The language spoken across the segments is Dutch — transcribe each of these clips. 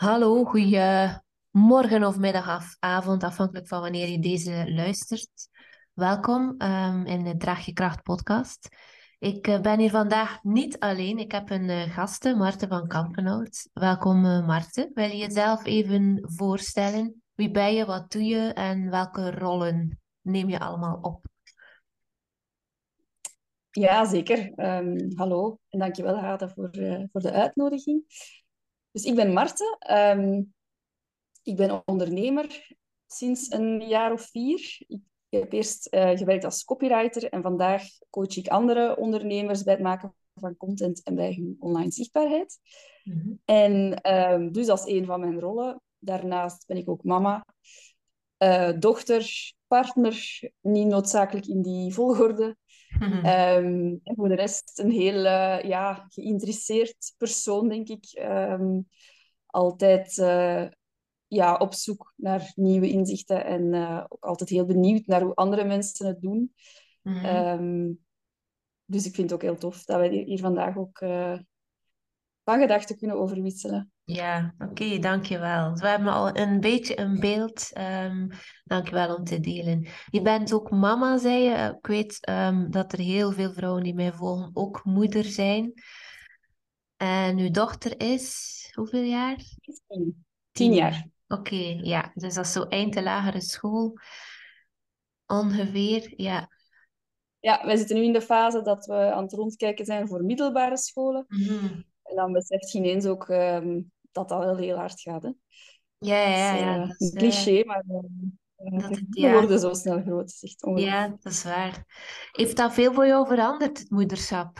Hallo, goedemorgen of middag of avond, afhankelijk van wanneer je deze luistert. Welkom ehm, in de Draag je Kracht podcast. Ik eh, ben hier vandaag niet alleen. Ik heb een uh, gasten, Marten van Kampenhout. Welkom uh, Marten. Wil je jezelf even voorstellen? Wie ben je, wat doe je en welke rollen neem je allemaal op? Ja, zeker. Um, hallo en dankjewel Hada voor, voor de uitnodiging. Dus ik ben Marten. Um, ik ben ondernemer sinds een jaar of vier. Ik heb eerst uh, gewerkt als copywriter en vandaag coach ik andere ondernemers bij het maken van content en bij hun online zichtbaarheid. Mm -hmm. En um, dus als een van mijn rollen. Daarnaast ben ik ook mama, uh, dochter, partner, niet noodzakelijk in die volgorde. Mm -hmm. um, en voor de rest een heel uh, ja, geïnteresseerd persoon, denk ik. Um, altijd uh, ja, op zoek naar nieuwe inzichten en uh, ook altijd heel benieuwd naar hoe andere mensen het doen. Mm -hmm. um, dus ik vind het ook heel tof dat wij hier vandaag ook van gedachten kunnen overwisselen. Ja, oké, okay, dankjewel. We hebben al een beetje een beeld. Um, dankjewel om te delen. Je bent ook mama, zei je. Ik weet um, dat er heel veel vrouwen die mij volgen ook moeder zijn. En uw dochter is hoeveel jaar? Tien, Tien jaar. Oké, okay, ja. Dus dat is zo eind de lagere school. Ongeveer, ja. Ja, wij zitten nu in de fase dat we aan het rondkijken zijn voor middelbare scholen. Mm -hmm. En dan beseft je ineens ook um, dat dat wel heel hard gaat. Hè? Ja, ja, ja. Dat is, uh, een cliché, maar uh, dat het, ja. worden zo snel groot. Dat echt ja, dat is waar. Heeft dat veel voor jou veranderd, het moederschap?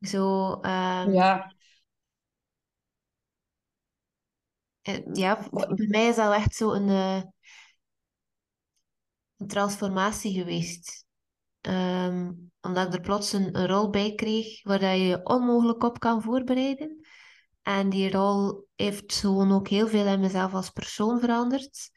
Zo, um... ja. Ja, bij mij is dat echt zo een, een transformatie geweest. Um, omdat ik er plots een, een, rol bij kreeg waar dat je je onmogelijk op kan voorbereiden. En die rol heeft gewoon ook heel veel in mezelf als persoon veranderd.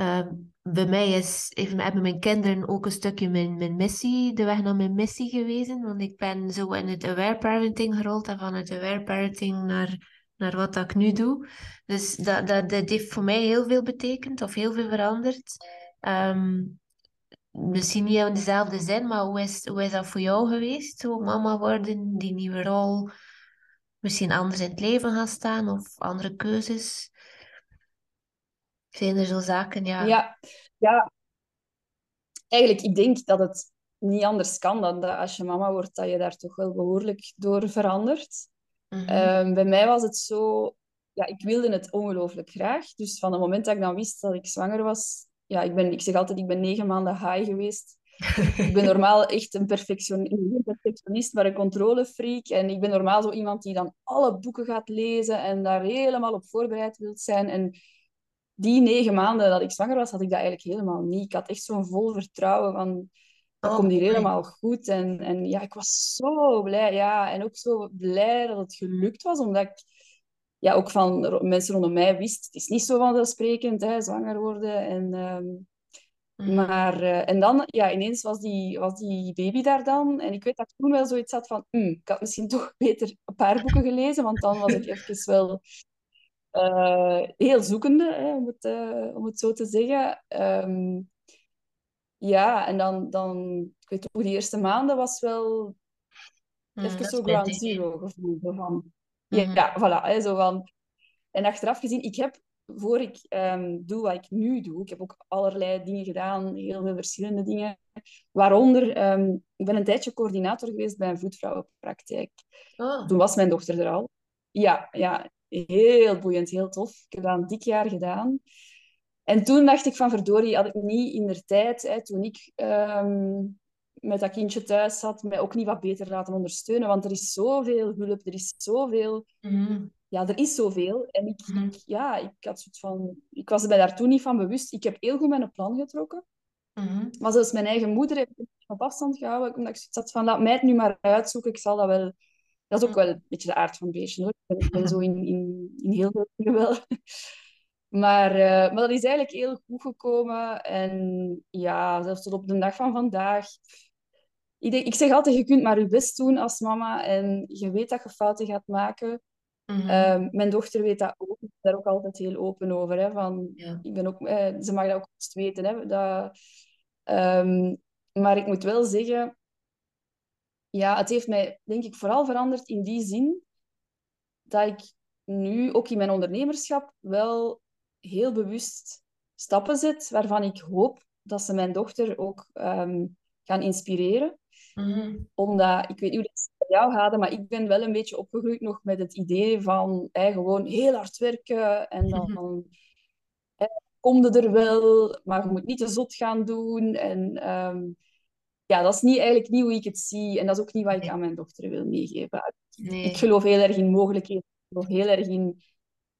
Uh, bij mij is, even, hebben mijn kinderen ook een stukje mijn, mijn missie, de weg naar mijn missie gewezen. Want ik ben zo in het aware parenting gerold en van het aware parenting naar, naar wat ik nu doe. Dus dat, dat, heeft voor mij heel veel betekend of heel veel veranderd. Um, misschien niet in dezelfde zin, maar hoe is, hoe is dat voor jou geweest? Zo mama worden, die nieuwe rol, misschien anders in het leven gaan staan of andere keuzes? Zijn er zo zaken, ja. Ja, ja. Eigenlijk, ik denk dat het niet anders kan dan dat als je mama wordt, dat je daar toch wel behoorlijk door verandert. Mm -hmm. um, bij mij was het zo... Ja, ik wilde het ongelooflijk graag. Dus van het moment dat ik dan wist dat ik zwanger was, ja, ik, ben, ik zeg altijd, ik ben negen maanden high geweest. ik ben normaal echt een perfectionist, maar een controlefreak. En ik ben normaal zo iemand die dan alle boeken gaat lezen en daar helemaal op voorbereid wilt zijn. En die negen maanden dat ik zwanger was, had ik dat eigenlijk helemaal niet. Ik had echt zo'n vol vertrouwen van, dat oh, komt hier helemaal goed. En, en ja, ik was zo blij. Ja, en ook zo blij dat het gelukt was, omdat ik ja, ook van mensen rondom mij wist, het is niet zo vanzelfsprekend, hè, zwanger worden. En, um, mm. maar, uh, en dan, ja, ineens was die, was die baby daar dan. En ik weet dat ik toen wel zoiets had van, hm, ik had misschien toch beter een paar boeken gelezen, want dan was ik even wel uh, heel zoekende, hè, om, het, uh, om het zo te zeggen. Um, ja, en dan, dan, ik weet ook, die eerste maanden was wel mm, even zo ground zero gevoel van ja, ja voilà. Hè, zo van... En achteraf gezien, ik heb, voor ik um, doe wat ik nu doe, ik heb ook allerlei dingen gedaan, heel veel verschillende dingen. Waaronder, um, ik ben een tijdje coördinator geweest bij een voetvrouwenpraktijk. Oh. Toen was mijn dochter er al. Ja, ja, heel boeiend, heel tof. Ik heb dat een dik jaar gedaan. En toen dacht ik van, verdorie, had ik niet in de tijd, hè, toen ik um, met dat kindje thuis zat, mij ook niet wat beter laten ondersteunen. Want er is zoveel hulp, er is zoveel... Mm. Ja, er is zoveel. En ik, mm. ik, ja, ik, had soort van, ik was er mij daar toen niet van bewust. Ik heb heel goed mijn plan getrokken. Mm. Maar zelfs mijn eigen moeder heeft het op afstand gehouden. Omdat ik zoiets had van, laat mij het nu maar uitzoeken. Ik zal dat wel... Dat is ook wel een beetje de aard van het beestje. Hoor. Ik ben zo in, in, in heel veel dingen wel... Maar, uh, maar dat is eigenlijk heel goed gekomen. En ja, zelfs tot op de dag van vandaag ik, denk, ik zeg altijd, je kunt maar je best doen als mama en je weet dat je fouten gaat maken. Mhm. Ehm, mijn dochter weet dat ook. Ik ben daar ook altijd heel open over. Hè, van, Ja. ik ben ook, eh, ze mag dat ook best weten. Hè, dat, ehm, maar ik moet wel zeggen, ja, het heeft mij denk ik vooral veranderd in die zin dat ik nu ook in mijn ondernemerschap wel heel bewust stappen zet waarvan ik hoop dat ze mijn dochter ook ehm, gaan inspireren. Mhm. Omdat, ik weet niet hoe dat bij jou gaat, maar ik ben wel een beetje opgegroeid nog met het idee van gewoon heel hard werken en dan kom je er wel, maar je moet niet te zot gaan doen. En ehm, ja, dat is niet, eigenlijk niet hoe ik het zie en dat is ook niet wat ik Nee. aan mijn dochter wil meegeven. Ik geloof heel erg in mogelijkheden. Ik geloof heel erg in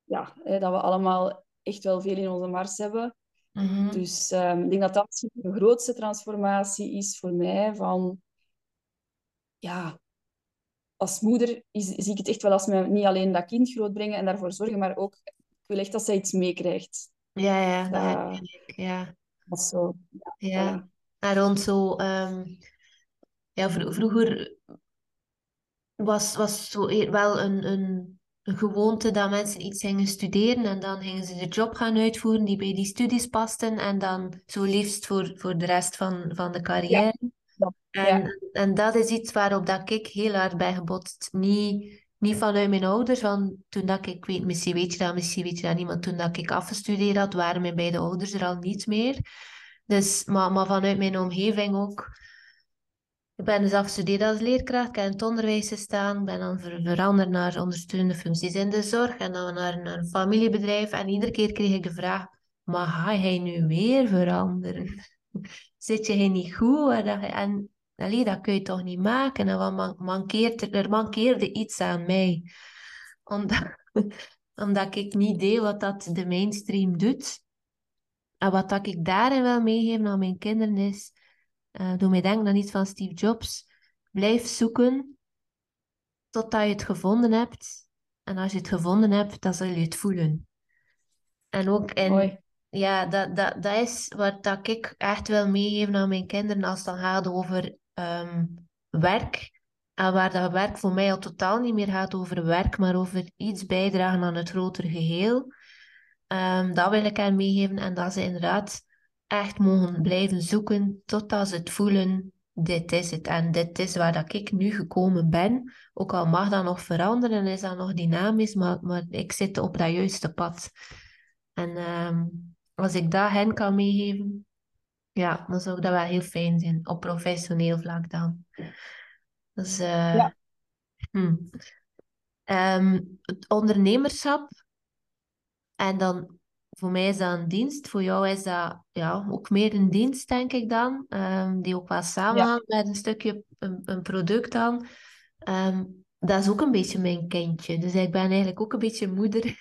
ja, hè, dat we allemaal echt wel veel in onze mars hebben. Mhm. Dus ehm, ik denk dat dat misschien de grootste transformatie is voor mij. Van, ja, als moeder is, zie ik het echt wel als mijn, niet alleen dat kind grootbrengen en daarvoor zorgen, maar ook, ik wil echt dat zij iets meekrijgt. Ja, ja, dat Dat. Ja, dat zo. Ja, ja. En rond zo, ehm, ja, vro- vroeger was, was zo e- wel een, een, een gewoonte dat mensen iets gingen studeren en dan gingen ze de job gaan uitvoeren die bij die studies pasten en dan zo liefst voor, voor de rest van, van de Ja, En, en dat is iets waarop dat ik heel hard ben gebotst. Niet, niet vanuit mijn ouders, want toen dat ik, weet, misschien weet je dat, misschien weet je maar toen dat ik afgestudeerd had, waren mijn beide ouders er al niet meer. Dus, maar, maar vanuit mijn omgeving ook. Ik ben dus afgestudeerd als leerkracht, ik heb in het onderwijs gestaan, ben dan ver- veranderd naar ondersteunende functies in de zorg en dan naar, naar een familiebedrijf. En iedere keer kreeg ik de vraag, maar ga jij nu weer veranderen? Zit je niet goed? En, dat, en dat kun je toch niet maken? En wat man- mankeert er, er mankeerde iets aan mij. Omdat, omdat ik niet deed wat dat de mainstream doet. En wat dat ik daarin wil meegeven aan mijn kinderen is, eh doe mij denken aan iets van Steve Jobs. Blijf zoeken totdat je het gevonden hebt. En als je het gevonden hebt, dan zul je het voelen. En ook in. Ja, dat, dat, dat is wat dat ik echt wil meegeven aan mijn kinderen als het dan gaat over ehm, werk. En waar dat werk voor mij al totaal niet meer gaat over werk, maar over iets bijdragen aan het grotere geheel. Ehm, dat wil ik hen meegeven en dat ze inderdaad echt mogen blijven zoeken totdat ze het voelen, dit is het. En dit is waar dat ik nu gekomen ben. Ook al mag dat nog veranderen en is dat nog dynamisch, maar, maar ik zit op dat juiste pad. En ehm, als ik dat hen kan meegeven, ja, dan zou ik dat wel heel fijn zijn, op professioneel vlak dan. Dus, eh, Ja, hm. Ehm, het ondernemerschap, en dan voor mij is dat een dienst, voor jou is dat ja, ook meer een dienst, denk ik dan, ehm, die ook wel ja, samenhangt met een stukje een, een product dan. Ehm, dat is ook een beetje mijn kindje, dus ik ben eigenlijk ook een beetje moeder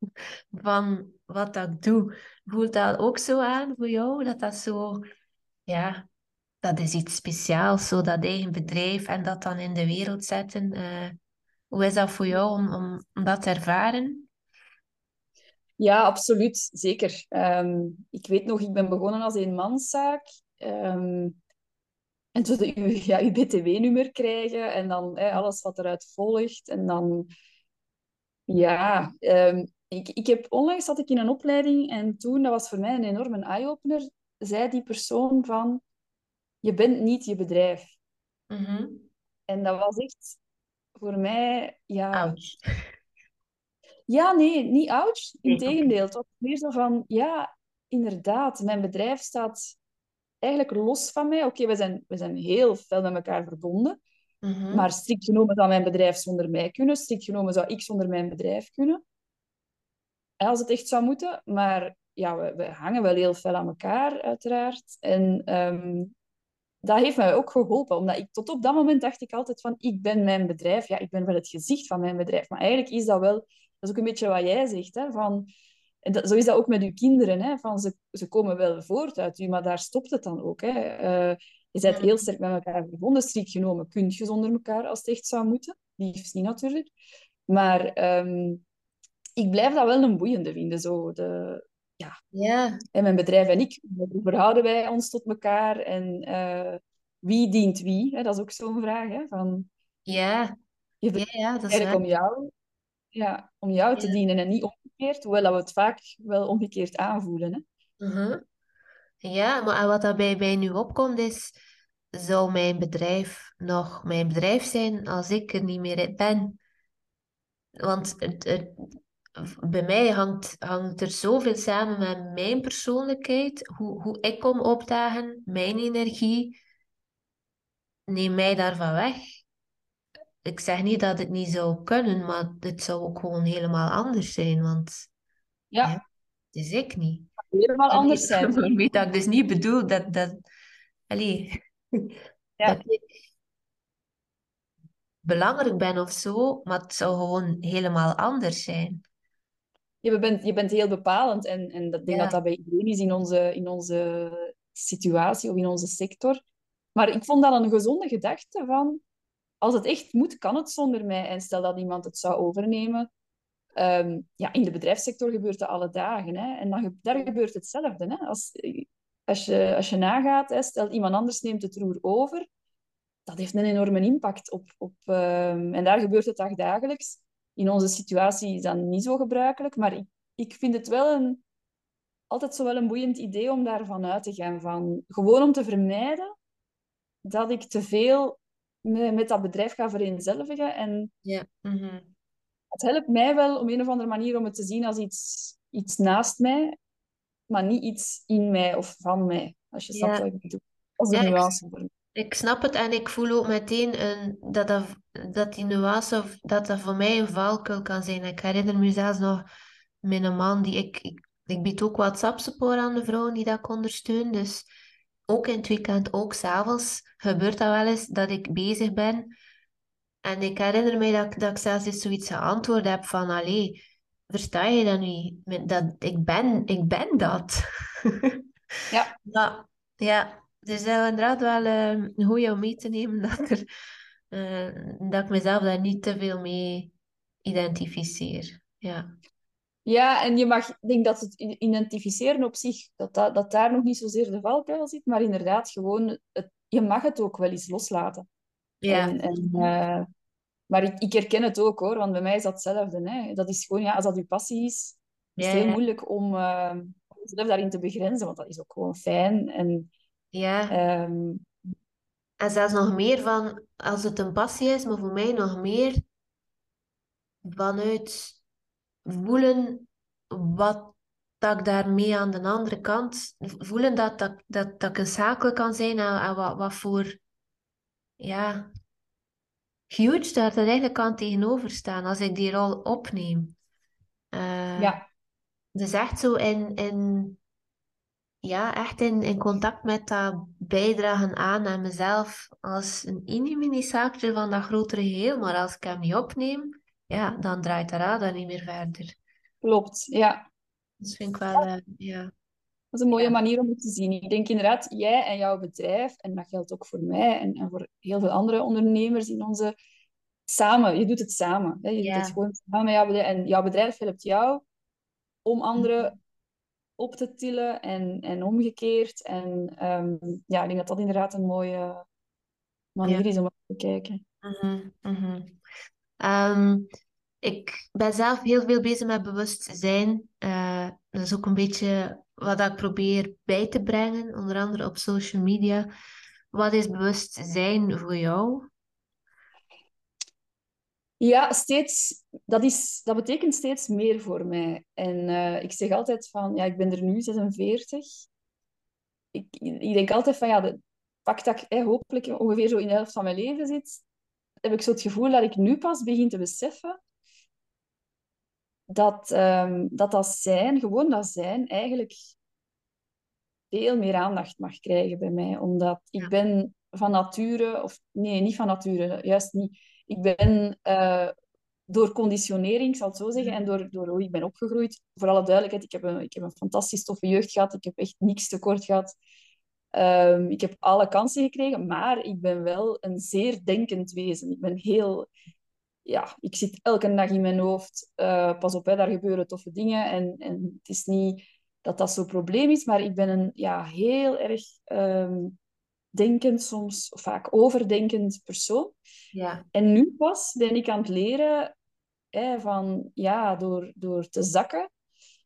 van wat dat ik doe. Voelt dat ook zo aan voor jou? Dat dat zo, ja, dat is iets speciaals, zo dat eigen bedrijf en dat dan in de wereld zetten. Eh, hoe is dat voor jou om, om, dat te ervaren? ja, absoluut. Zeker. Ehm, ik weet nog, ik ben begonnen als eenmanszaak. Ehm, en toen je ja, je BTW-nummer krijgen en dan alles wat eruit volgt. En dan, ja, ehm, ik, ik heb onlangs zat ik in een opleiding en toen, dat was voor mij een enorme eye-opener, zei die persoon van, je bent niet je bedrijf. Mhm. En dat was echt voor mij, ja, Ouch. ja, nee, niet ouch. Integendeel, het was meer zo van, ja, inderdaad, mijn bedrijf staat eigenlijk los van mij. Oké, we, zijn, we zijn heel veel met elkaar verbonden. Mhm. Maar strikt genomen zou mijn bedrijf zonder mij kunnen. Strikt genomen zou ik zonder mijn bedrijf kunnen. Als het echt zou moeten. Maar ja, we, we hangen wel heel veel aan elkaar, uiteraard. En ehm, dat heeft mij ook geholpen. Omdat ik tot op dat moment dacht ik altijd van, ik ben mijn bedrijf. Ja, ik ben wel het gezicht van mijn bedrijf. Maar eigenlijk is dat wel... Dat is ook een beetje wat jij zegt, hè, van... En dat, zo is dat ook met uw kinderen. Hè, van ze, ze komen wel voort uit u, maar daar stopt het dan ook. Hè. Eh, je bent heel sterk met elkaar verbonden. Strikt genomen kun je zonder elkaar als het echt zou moeten. Liefst niet natuurlijk. Maar ehm, ik blijf dat wel een boeiende vinden. Zo de, ja, Ja, en mijn bedrijf en ik, hoe verhouden wij ons tot elkaar? En eh, wie dient wie? Hè? Dat is ook zo'n vraag. Hè? Van, ja, je ja, dat is eigenlijk om jou. ja, om jou te dienen en niet omgekeerd, hoewel we het vaak wel omgekeerd aanvoelen. Hè? Mhm. Ja, maar wat daarbij bij nu opkomt is, zou mijn bedrijf nog mijn bedrijf zijn als ik er niet meer ben? Want het, het, bij mij hangt, hangt er zoveel samen met mijn persoonlijkheid, hoe, hoe ik kom opdagen, mijn energie. Neem mij daarvan weg. Ik zeg niet dat het niet zou kunnen, maar het zou ook gewoon helemaal anders zijn, want ja. het is ik niet. Helemaal anders zijn. Weet dat ik dus niet bedoel dat, dat, allee, ja. dat ik belangrijk ben of zo, maar het zou gewoon helemaal anders zijn je bent, je bent heel bepalend. En, en dat denk dat dat bij iedereen is in onze, in onze situatie of in onze sector. Maar ik vond dat een gezonde gedachte van... Als het echt moet, kan het zonder mij. En stel dat iemand het zou overnemen... Um, ja, in de bedrijfssector gebeurt dat alle dagen. Hè? En dan, daar gebeurt hetzelfde. Hè? Als, als, je, als je nagaat, hè, stel iemand anders neemt het roer over, dat heeft een enorme impact op... op um, en daar gebeurt het dagelijks in onze situatie is dat niet zo gebruikelijk, maar ik, ik vind het wel een, altijd zo wel een boeiend idee om daarvan uit te gaan. Van, gewoon om te vermijden dat ik te veel met, met dat bedrijf ga vereenzelvigen. En ja. Mhm. het helpt mij wel om een of andere manier om het te zien als iets, iets naast mij, maar niet iets in mij of van mij. Als je snapt wat ik bedoel. Als een nuance voor mij. Ik snap het en ik voel ook meteen een, dat, dat, dat die nuance, of dat dat voor mij een valkuil kan zijn. Ik herinner me zelfs nog met een man die ik, ik, ik bied ook WhatsApp-support aan de vrouwen die dat ik ondersteun. Dus ook in het weekend, ook s'avonds, gebeurt dat wel eens dat ik bezig ben. En ik herinner me dat, dat ik zelfs eens zoiets geantwoord heb van, allee, versta je dat niet? Dat, ik, ben, ik ben dat. Ja. ja, ja, dus dat is inderdaad wel uh, een goeie om mee te nemen dat, er, uh, dat ik mezelf daar niet te veel mee identificeer. Ja. Ja, en je mag, ik denk dat het identificeren op zich, dat, dat, dat daar nog niet zozeer de valkuil zit, maar inderdaad gewoon, het, je mag het ook wel eens loslaten. Ja. En, en, uh, maar ik, ik herken het ook hoor, want bij mij is dat hetzelfde. Hè. Dat is gewoon, ja, als dat je passie is, is het heel moeilijk om uh, jezelf daarin te begrenzen, want dat is ook gewoon fijn. En ja. Um, en zelfs nog meer van, als het een passie is, maar voor mij nog meer vanuit voelen wat dat ik daarmee aan de andere kant, voelen dat, dat, dat, dat ik een schakel kan zijn en, en wat, wat voor, ja, huge daar dat eigenlijk kan tegenover staan als ik die rol opneem. Uh, ja. Dus echt zo in, in ja, echt in, in contact met dat bijdragen aan en mezelf als een mini-zaakje van dat grotere geheel. Maar als ik hem niet opneem, ja, dan draait de radar niet meer verder. Klopt, ja. Dat vind ik wel, uh, ja. Dat is een mooie manier om het te zien. Ik denk inderdaad, jij en jouw bedrijf, en dat geldt ook voor mij en, en voor heel veel andere ondernemers in onze... Samen, je doet het samen. Hè? Je doet het gewoon samen met jouw bedrijf. En jouw bedrijf helpt jou om anderen op te tillen en, en omgekeerd. En um, ja, ik denk dat dat inderdaad een mooie manier is om te kijken. Mm -hmm. um, ik ben zelf heel veel bezig met bewustzijn. Uh, dat is ook een beetje wat ik probeer bij te brengen, onder andere op social media. Wat is bewustzijn voor jou? Ja, steeds, dat, is, dat betekent steeds meer voor mij. En uh, ik zeg altijd van, ja, ik ben er nu 46. Ik, ik denk altijd van, ja, de pak dat ik eh, hopelijk ongeveer zo in de helft van mijn leven zit, heb ik zo het gevoel dat ik nu pas begin te beseffen dat um, dat, dat zijn, gewoon dat zijn, eigenlijk veel meer aandacht mag krijgen bij mij. Omdat ik ben van nature, of nee, niet van nature, juist niet ik ben uh, door conditionering, ik zal het zo zeggen, en door, door hoe ik ben opgegroeid, voor alle duidelijkheid, ik heb een, ik heb een fantastisch toffe jeugd gehad. Ik heb echt niks tekort gehad. Um, ik heb alle kansen gekregen, maar ik ben wel een zeer denkend wezen. Ik ben heel... Ja, ik zit elke dag in mijn hoofd. Uh, pas op, hè, daar gebeuren toffe dingen. En, en het is niet dat dat zo'n probleem is, maar ik ben een ja, heel erg um, denkend, soms vaak overdenkend persoon. Ja. En nu pas ben ik aan het leren Hè, van, ja, door, door te zakken,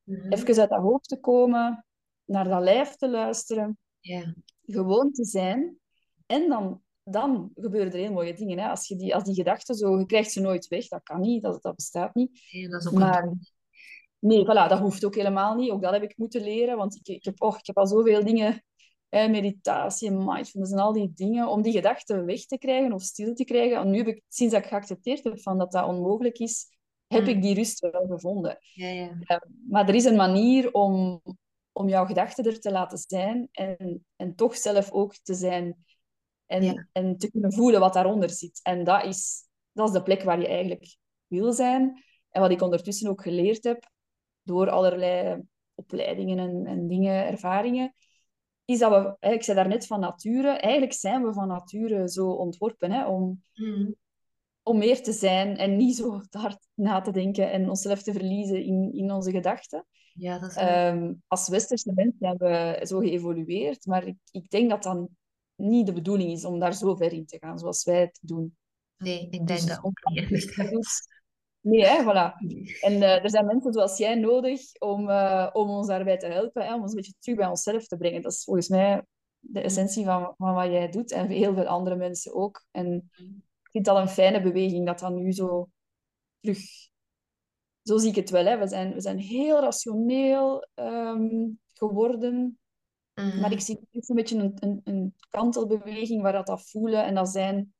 Mhm. even uit dat hoofd te komen, naar dat lijf te luisteren, Ja. gewoon te zijn. En dan, dan gebeuren er heel mooie dingen. Hè? Als, je die, als die gedachten zo, je krijgt ze nooit weg, dat kan niet, dat, dat bestaat niet. Ja, dat is ook een Maar nee, voilà, dat hoeft ook helemaal niet. Ook dat heb ik moeten leren, want ik, ik, heb, oh, ik heb al zoveel dingen, hè, meditatie en mindfulness en al die dingen, om die gedachten weg te krijgen of stil te krijgen. En nu heb ik, sinds dat ik geaccepteerd heb van dat dat onmogelijk is, heb Mm. ik die rust wel gevonden. Ja, ja. Ja, maar er is een manier om, om jouw gedachten er te laten zijn en, en toch zelf ook te zijn en, Ja. en te kunnen voelen wat daaronder zit. En dat is, dat is de plek waar je eigenlijk wil zijn. En wat ik ondertussen ook geleerd heb door allerlei opleidingen en, en dingen, ervaringen, is dat we, hè, ik zei daarnet van nature, eigenlijk zijn we van nature zo ontworpen hè, om, Mhm. om meer te zijn en niet zo hard na te denken en onszelf te verliezen in, in onze gedachten. Ja, dat is. Ehm, als westerse mensen zijn we zo geëvolueerd, maar ik, ik denk dat dat niet de bedoeling is om daar zo ver in te gaan zoals wij het doen. Nee, ik denk Dus dat ook niet. Nee, hè, voilà. En eh, er zijn mensen zoals jij nodig om, eh, om ons daarbij te helpen, hè, om ons een beetje terug bij onszelf te brengen. Dat is volgens mij de essentie van, van wat jij doet en heel veel andere mensen ook. En ik vind dat een fijne beweging dat dat nu zo terug... Zo zie ik het wel. Hè. We, zijn, we zijn heel rationeel ehm, geworden. Mhm. Maar ik zie ook een beetje een, een, een kantelbeweging waar dat, dat voelen en dat zijn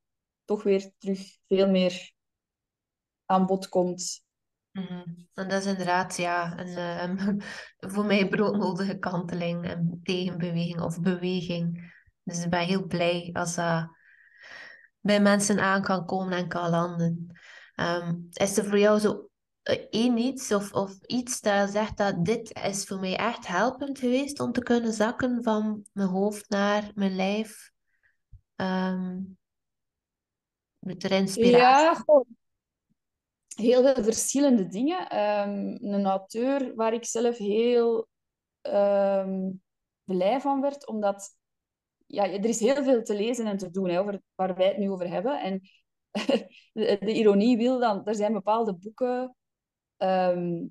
toch weer terug veel meer aan bod komt. Mhm. En dat is inderdaad ja, een, ehm, voor mij broodnodige kanteling en tegenbeweging of beweging. Dus ik ben heel blij als dat bij mensen aan kan komen en kan landen. Ehm, is er voor jou zo eh, één iets of, of iets dat zegt dat dit is voor mij echt helpend geweest om te kunnen zakken van mijn hoofd naar mijn lijf? Ehm met er inspiratie. Ja, goh, heel veel verschillende dingen. Ehm, een auteur waar ik zelf heel ehm, blij van werd, omdat ja, er is heel veel te lezen en te doen hè, over waar wij het nu over hebben. En de, de ironie wil dan, er zijn bepaalde boeken ehm,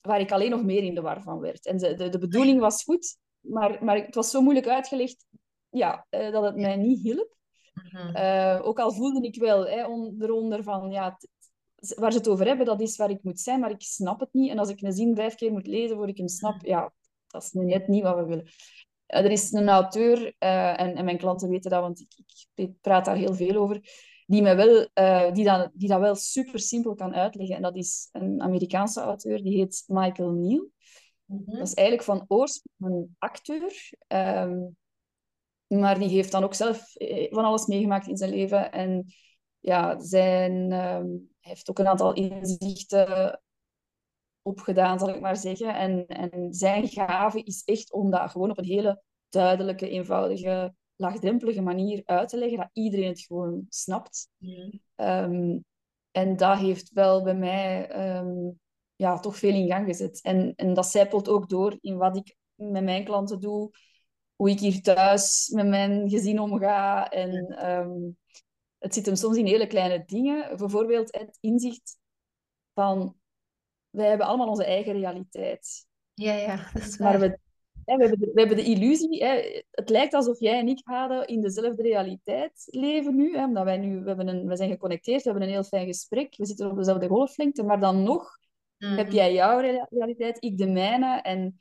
waar ik alleen nog meer in de war van werd. En de, de, de bedoeling was goed, maar, maar het was zo moeilijk uitgelegd ja, eh, dat het mij niet hielp. Mhm. Uh, ook al voelde ik wel hè, eronder van, ja, waar ze het over hebben, dat is waar ik moet zijn, maar ik snap het niet. En als ik een zin vijf keer moet lezen voor ik hem snap, ja, dat is net niet wat we willen. Uh, er is een auteur, uh, en, en, mijn klanten weten dat, want ik, ik, praat daar heel veel over, die, mij wel, die, dat, die dat wel super simpel kan uitleggen. En dat is een Amerikaanse auteur, die heet Michael Neal. Mhm. Dat is eigenlijk van oorsprong een acteur. Um, maar die heeft dan ook zelf van alles meegemaakt in zijn leven. En ja, zijn, um, hij heeft ook een aantal inzichten opgedaan, zal ik maar zeggen. En, en zijn gave is echt om dat gewoon op een hele duidelijke, eenvoudige, laagdrempelige manier uit te leggen, dat iedereen het gewoon snapt. Mhm. Um, en dat heeft wel bij mij um, ja, toch veel in gang gezet. En, en dat zijpelt ook door in wat ik met mijn klanten doe hoe ik hier thuis met mijn gezin omga. En um, het zit hem soms in hele kleine dingen. Bijvoorbeeld het inzicht van... Wij hebben allemaal onze eigen realiteit. Ja, ja, dat is waar. Maar we, hè, we, hebben, de, we hebben de illusie... Hè, het lijkt alsof jij en ik hadden in dezelfde realiteit leven nu. Hè, omdat wij nu... We, hebben een, we zijn geconnecteerd, we hebben een heel fijn gesprek. We zitten op dezelfde golflengte. Maar dan nog Mhm. heb jij jouw realiteit, ik de mijne. En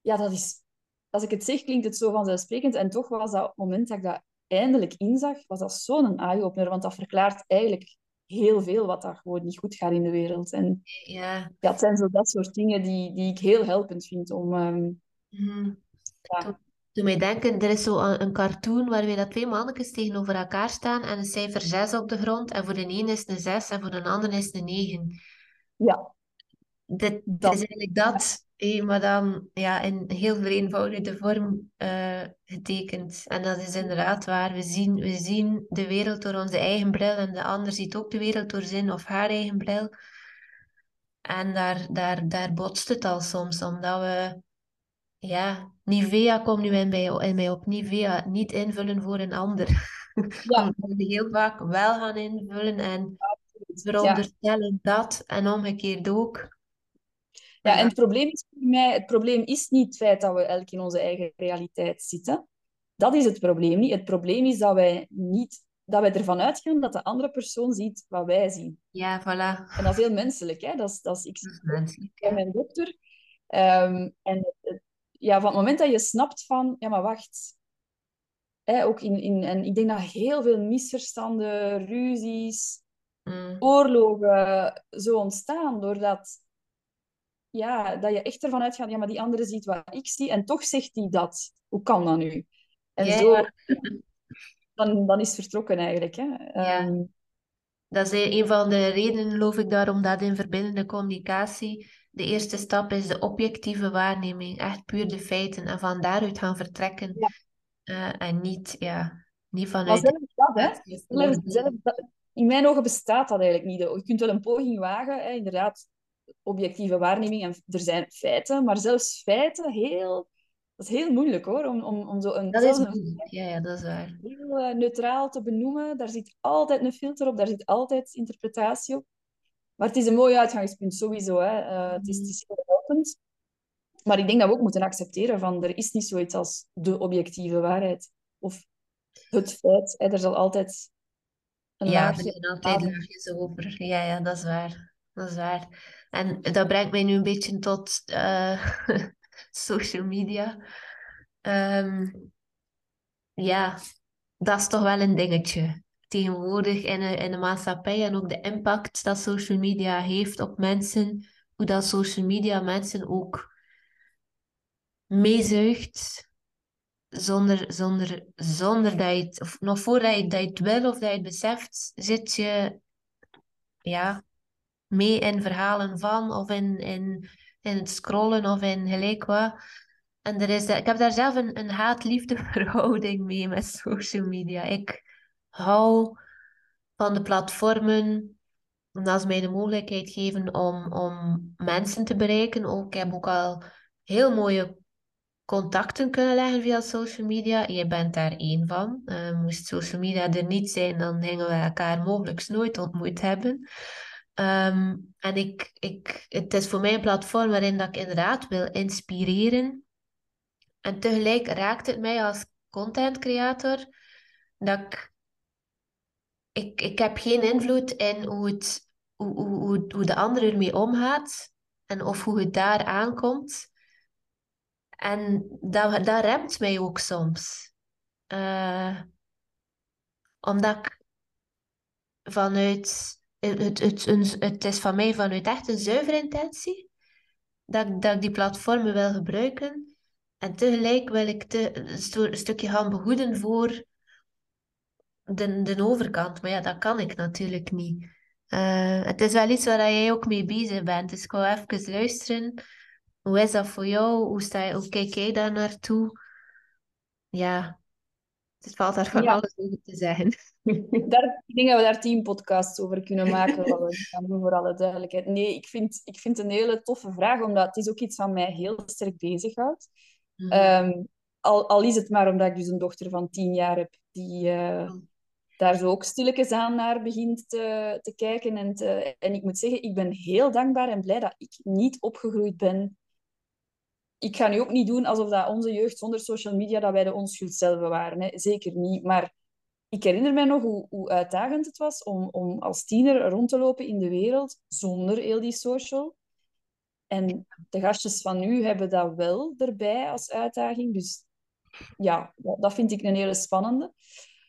ja, dat is als ik het zeg, klinkt het zo vanzelfsprekend. En toch was dat op het moment dat ik dat eindelijk inzag, was dat zo'n eye-opener. Want dat verklaart eigenlijk heel veel wat daar gewoon niet goed gaat in de wereld. En Ja. ja, het zijn zo dat soort dingen die, die ik heel helpend vind om... Um, ja. Doe- mij denken, er is zo een, een cartoon waarbij dat twee mannetjes tegenover elkaar staan en een cijfer 6 op de grond. En voor de ene is het een 6 en voor de ander is het een 9. Ja, Dit Dat. is eigenlijk dat, maar dan ja, in heel vereenvoudigde vorm eh, getekend. En dat is inderdaad waar. We zien, we zien de wereld door onze eigen bril en de ander ziet ook de wereld door zijn of haar eigen bril. En daar, daar, daar botst het al soms, omdat we... Ja, Nivea komt nu in, bij, in mij op. Nivea, niet invullen voor een ander. Ja. We heel vaak wel gaan invullen en veronderstellen dat en omgekeerd ook. Ja, en het probleem is voor mij, het probleem is niet het feit dat we elk in onze eigen realiteit zitten. Dat is het probleem niet. Het probleem is dat wij niet dat wij ervan uitgaan dat de andere persoon ziet wat wij zien. Ja, voilà. En dat is heel menselijk. Hè? Dat is, dat is, ik bij mijn dokter. Um, en ja, van het moment dat je snapt van, ja, maar wacht. Hè, ook in, in, en ik denk dat heel veel misverstanden, ruzies, mm. oorlogen zo ontstaan doordat ja, dat je echt ervan uitgaat, ja, maar die andere ziet wat ik zie en toch zegt hij dat. Hoe kan dat nu? En zo, dan, dan is het vertrokken eigenlijk. Hè. Ja. Ehm, dat is een van de redenen, geloof ik, daarom dat in verbindende communicatie de eerste stap is de objectieve waarneming. Echt puur de feiten en van daaruit gaan vertrekken. Ja. Uh, en niet, ja, niet vanuit... Maar zelfs dat, hè? in mijn ogen bestaat dat eigenlijk niet. Je kunt wel een poging wagen, hè, inderdaad, objectieve waarneming en er zijn feiten, maar zelfs feiten heel dat is heel moeilijk hoor, om, om, om zo een... Dat is moeilijk, ja, ja, dat is waar. Heel uh, neutraal te benoemen. Daar zit altijd een filter op, daar zit altijd interpretatie op. Maar het is een mooi uitgangspunt, sowieso. Hè. Uh, het, is, het is heel helpend. Maar ik denk dat we ook moeten accepteren van er is niet zoiets als de objectieve waarheid. Of het feit. Hè. Er zal altijd een ja, laagje... Ja, er zijn altijd laagjes over. Ja, ja, dat is waar. Dat is waar. En dat brengt mij nu een beetje tot... Uh, social media. Ehm, ja, dat is toch wel een dingetje. Tegenwoordig in de, in de maatschappij en ook de impact dat social media heeft op mensen. Hoe dat social media mensen ook meezuigt. Zonder, zonder, zonder dat je het, of nog voordat je, dat je het wil of dat je het beseft, zit je ja, mee in verhalen van of in, in in het scrollen of in gelijk wat. En er is, ik heb daar zelf een, een haat-liefde verhouding mee met social media. Ik hou van de platformen omdat ze mij de mogelijkheid geven om, om mensen te bereiken. Ook, ik heb ook al heel mooie contacten kunnen leggen via social media. Je bent daar één van. Uh, moest social media er niet zijn, dan gingen we elkaar mogelijk nooit ontmoet hebben. Ehm, en ik, ik, het is voor mij een platform waarin dat ik inderdaad wil inspireren. En tegelijk raakt het mij als content creator dat ik, ik, ik heb geen invloed in hoe, het, hoe, hoe, hoe de ander ermee omgaat en of hoe het daar aankomt. En dat, dat remt mij ook soms. Uh, omdat ik vanuit het, het, het, is van mij vanuit echt een zuivere intentie dat, dat ik die platformen wil gebruiken. En tegelijk wil ik te, een stukje gaan behoeden voor de, de overkant. Maar ja, dat kan ik natuurlijk niet. Uh, het is wel iets waar jij ook mee bezig bent. Dus ik wil even luisteren. Hoe is dat voor jou? Hoe, sta je, hoe kijk jij daar naartoe? Ja, het valt daar van alles over te zeggen. Daar, ik denk dat we daar tien podcasts over kunnen maken, voor alle duidelijkheid. Nee, ik vind, ik vind het een hele toffe vraag, omdat het is ook iets wat mij heel sterk bezighoudt. Mm al, al is het maar omdat ik dus een dochter van tien jaar heb, die uh, daar zo ook stilletjes aan naar begint te, te kijken. En, te, en ik moet zeggen, ik ben heel dankbaar en blij dat ik niet opgegroeid ben ik ga nu ook niet doen alsof dat onze jeugd zonder social media dat wij de onschuld zelf waren. Hè. Zeker niet. Maar ik herinner mij nog hoe, hoe uitdagend het was om, om als tiener rond te lopen in de wereld zonder heel die social. En de gastjes van nu hebben dat wel erbij als uitdaging. Dus ja, dat vind ik een hele spannende.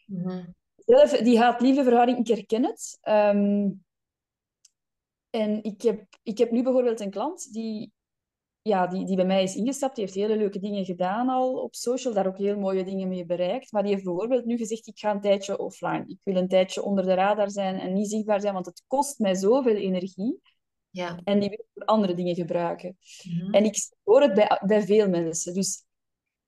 Mm Zelf, die haat-liefde verhouding, ik herken het. Ehm, en ik heb, ik heb nu bijvoorbeeld een klant die ja, die, die bij mij is ingestapt, die heeft hele leuke dingen gedaan al op social, daar ook heel mooie dingen mee bereikt. Maar die heeft bijvoorbeeld nu gezegd, ik ga een tijdje offline. Ik wil een tijdje onder de radar zijn en niet zichtbaar zijn, want het kost mij zoveel energie. Ja. En die wil ik voor andere dingen gebruiken. Mhm. En ik hoor het bij, bij veel mensen. Dus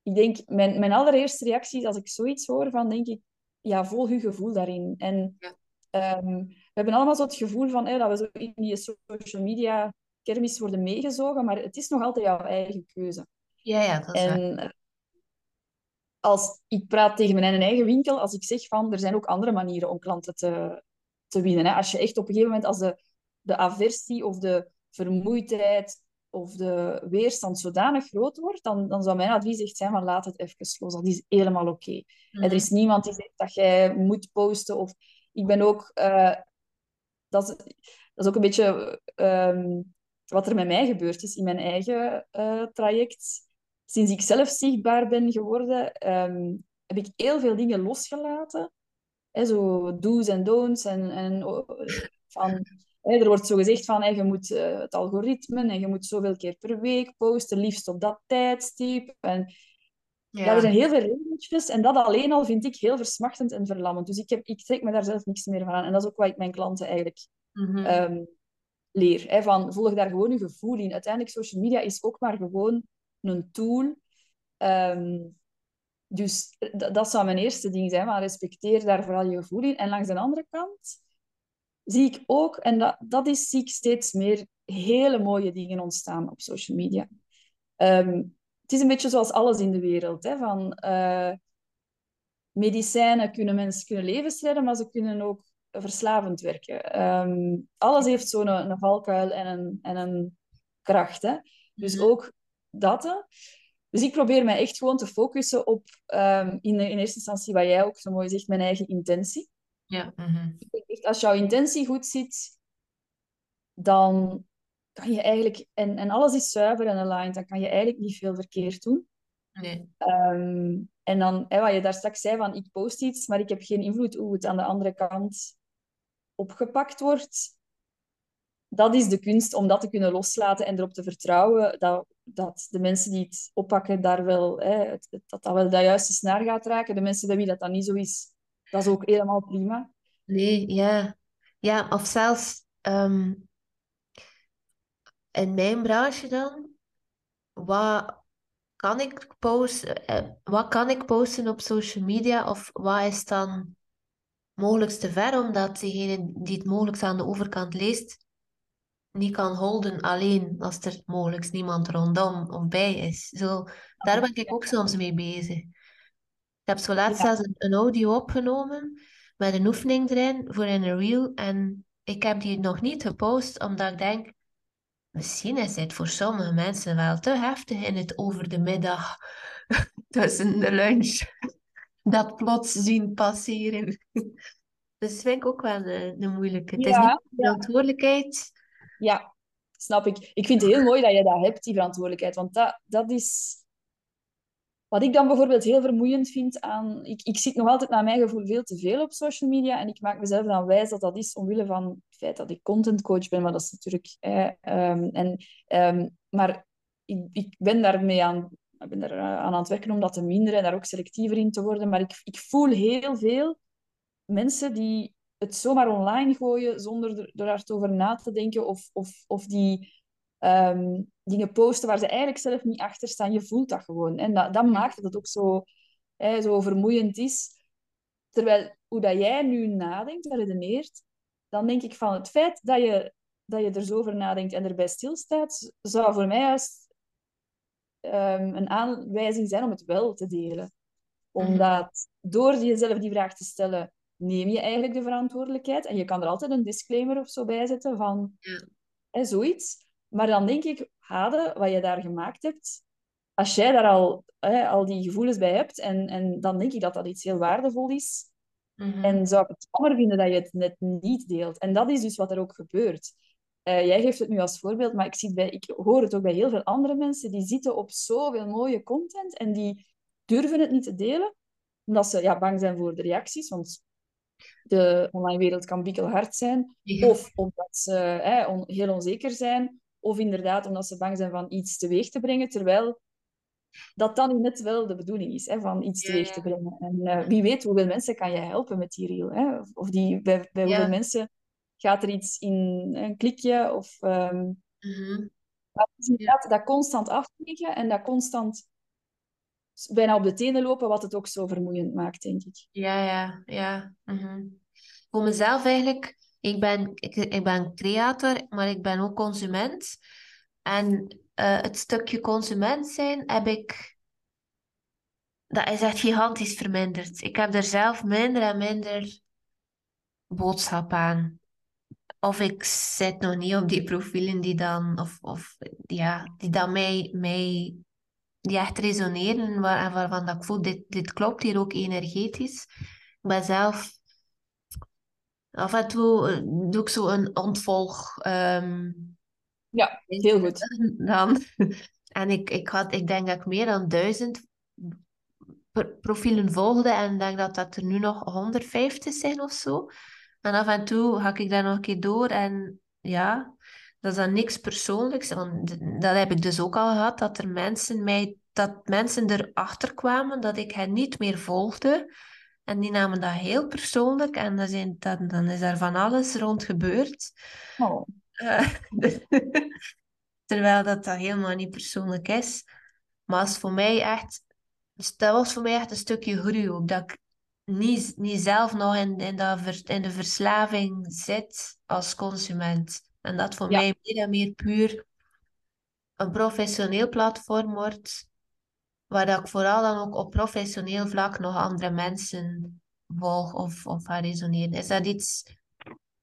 ik denk, mijn, mijn allereerste reactie als ik zoiets hoor, van denk ik, ja, volg je gevoel daarin. En ja. Ehm, we hebben allemaal zo het gevoel van dat we zo in die social media kermis worden meegezogen, maar het is nog altijd jouw eigen keuze. Ja, ja, dat is en, waar. Als, ik praat tegen mijn eigen winkel als ik zeg van er zijn ook andere manieren om klanten te, te winnen. Hè. Als je echt op een gegeven moment, als de, de aversie of de vermoeidheid of de weerstand zodanig groot wordt, dan, dan zou mijn advies echt zijn van laat het even los. Dat is helemaal oké. Er is niemand die zegt dat jij moet posten. Of ik ben ook... Uh, dat, is, dat is ook een beetje ehm, wat er met mij gebeurd is in mijn eigen uh, traject. Sinds ik zelf zichtbaar ben geworden, um, heb ik heel veel dingen losgelaten. Hè, zo do's en don'ts. En, en van, hè, er wordt zo gezegd van hè, je moet uh, het algoritme en je moet zoveel keer per week posten, liefst op dat tijdstip. En, ja. ja. er zijn heel veel regeltjes en dat alleen al vind ik heel versmachtend en verlammend. Dus ik, heb, ik trek me daar zelf niks meer van aan. En dat is ook wat ik mijn klanten eigenlijk mm -hmm. um, leer. Hè, van, volg daar gewoon je gevoel in. Uiteindelijk, social media is ook maar gewoon een tool. Um, dus dat zou mijn eerste ding zijn, maar respecteer daar vooral je gevoel in. En langs de andere kant zie ik ook, en dat, dat is, zie ik steeds meer hele mooie dingen ontstaan op social media. Um, het is een beetje zoals alles in de wereld. Hè, van, uh, medicijnen kunnen mensen kunnen levens redden, maar ze kunnen ook verslavend werken. Um, alles heeft zo'n een, een, valkuil en een, en een kracht. Hè? Dus mhm. ook dat. Dus ik probeer mij echt gewoon te focussen op, um, in, in eerste instantie, wat jij ook zo mooi zegt, mijn eigen intentie. Ja. Mm echt, als jouw intentie goed zit, dan kan je eigenlijk, en, en alles is zuiver en aligned, dan kan je eigenlijk niet veel verkeerd doen. Nee. Um, en dan, hè, wat je daar straks zei, van ik post iets, maar ik heb geen invloed hoe het aan de andere kant opgepakt wordt. Dat is de kunst om dat te kunnen loslaten en erop te vertrouwen dat, dat de mensen die het oppakken daar wel, hè, dat dat wel de juiste snaar gaat raken. De mensen bij wie dat dan niet zo is, dat is ook helemaal prima. Nee, ja. Ja, of zelfs um, in mijn branche dan, wat kan ik posten, eh, wat kan ik posten op social media of wat is dan mogelijk te ver, omdat degene die het mogelijk aan de overkant leest, niet kan holden alleen als er mogelijk niemand rondom of bij is. Zo, daar ben ik ook soms mee bezig. Ik heb zo laatst zelfs een, een, audio opgenomen met een oefening erin voor in een reel en ik heb die nog niet gepost, omdat ik denk, misschien is dit voor sommige mensen wel te heftig in het over de middag tussen de lunch dat plots zien passeren. Dus dat vind ik ook wel een, een moeilijke. Het is niet verantwoordelijkheid. Ja, snap ik. Ik vind het heel mooi dat je dat hebt, die verantwoordelijkheid. Want dat, dat is... Wat ik dan bijvoorbeeld heel vermoeiend vind aan... Ik, ik zit nog altijd naar mijn gevoel veel te veel op social media. En ik maak mezelf dan wijs dat dat is omwille van het feit dat ik contentcoach ben. Maar dat is natuurlijk... Eh, en, um, maar ik, ik ben daarmee aan ik ben er aan, aan het werken om dat te minderen en daar ook selectiever in te worden. Maar ik, ik voel heel veel mensen die het zomaar online gooien zonder er, er hard over na te denken of, of, of die um, dingen posten waar ze eigenlijk zelf niet achter staan. Je voelt dat gewoon. En dat, dat maakt dat het ook zo, hè, zo vermoeiend is. Terwijl hoe dat jij nu nadenkt en redeneert, dan denk ik van het feit dat je, dat je er zo over nadenkt en erbij stilstaat, zou voor mij juist um, een aanwijzing zijn om het wel te delen. Mhm. Omdat door jezelf die vraag te stellen, neem je eigenlijk de verantwoordelijkheid. En je kan er altijd een disclaimer of zo bij zetten van ja. hè, zoiets. Maar dan denk ik, Hade, wat je daar gemaakt hebt, als jij daar al, hè, al die gevoelens bij hebt, en, en dan denk ik dat dat iets heel waardevol is. Mm En zou ik het jammer vinden dat je het net niet deelt. En dat is dus wat er ook gebeurt. Uh, jij geeft het nu als voorbeeld, maar ik, zie bij, ik hoor het ook bij heel veel andere mensen. Die zitten op zoveel mooie content en die durven het niet te delen, omdat ze ja, bang zijn voor de reacties. Want de online wereld kan bikkelhard zijn. Of omdat ze hè, on, heel onzeker zijn. Of inderdaad omdat ze bang zijn van iets teweeg te brengen. Terwijl dat dan net wel de bedoeling is, hè, van iets teweeg te brengen. En uh, wie weet hoeveel mensen kan je helpen met die reel. Hè? Of die, bij, bij hoeveel mensen gaat er iets in een klikje. Of, um, mm dat is inderdaad dat constant afwegen en dat constant bijna op de tenen lopen, wat het ook zo vermoeiend maakt, denk ik. Ja, ja, ja. Mm Voor mezelf eigenlijk, ik ben, ik, ik ben creator, maar ik ben ook consument. En uh, het stukje consument zijn heb ik, dat is echt gigantisch verminderd. Ik heb er zelf minder en minder boodschap aan. Of ik zit nog niet op die profielen die dan, of, of ja, die dan mij, mij die echt resoneren waar, en waarvan dat ik voel, dit, dit klopt hier ook energetisch. Ik ben zelf af en toe eh, doe ik zo een ontvolg. Um, ja, heel goed. Dan. En ik, ik, had, ik denk dat ik meer dan duizend profielen volgde en ik denk dat dat er nu nog 150 zijn of zo. En af en toe ga ik daar nog een keer door en ja, dat is dan niks persoonlijks. Want dat heb ik dus ook al gehad, dat er mensen mij, dat mensen erachter kwamen dat ik hen niet meer volgde. En die namen dat heel persoonlijk en dan, zijn, dan, dan is er van alles rond gebeurd. Oh. Uh, terwijl dat, dat helemaal niet persoonlijk is. Maar als voor mij echt, dus dat was voor mij echt een stukje groei ook. Dat ik niet, niet zelf nog in, in, dat, in de verslaving zit als consument. En dat voor mij meer en meer puur een professioneel platform wordt, waar dat ik vooral dan ook op professioneel vlak nog andere mensen volg of, of ga resoneren. Is dat iets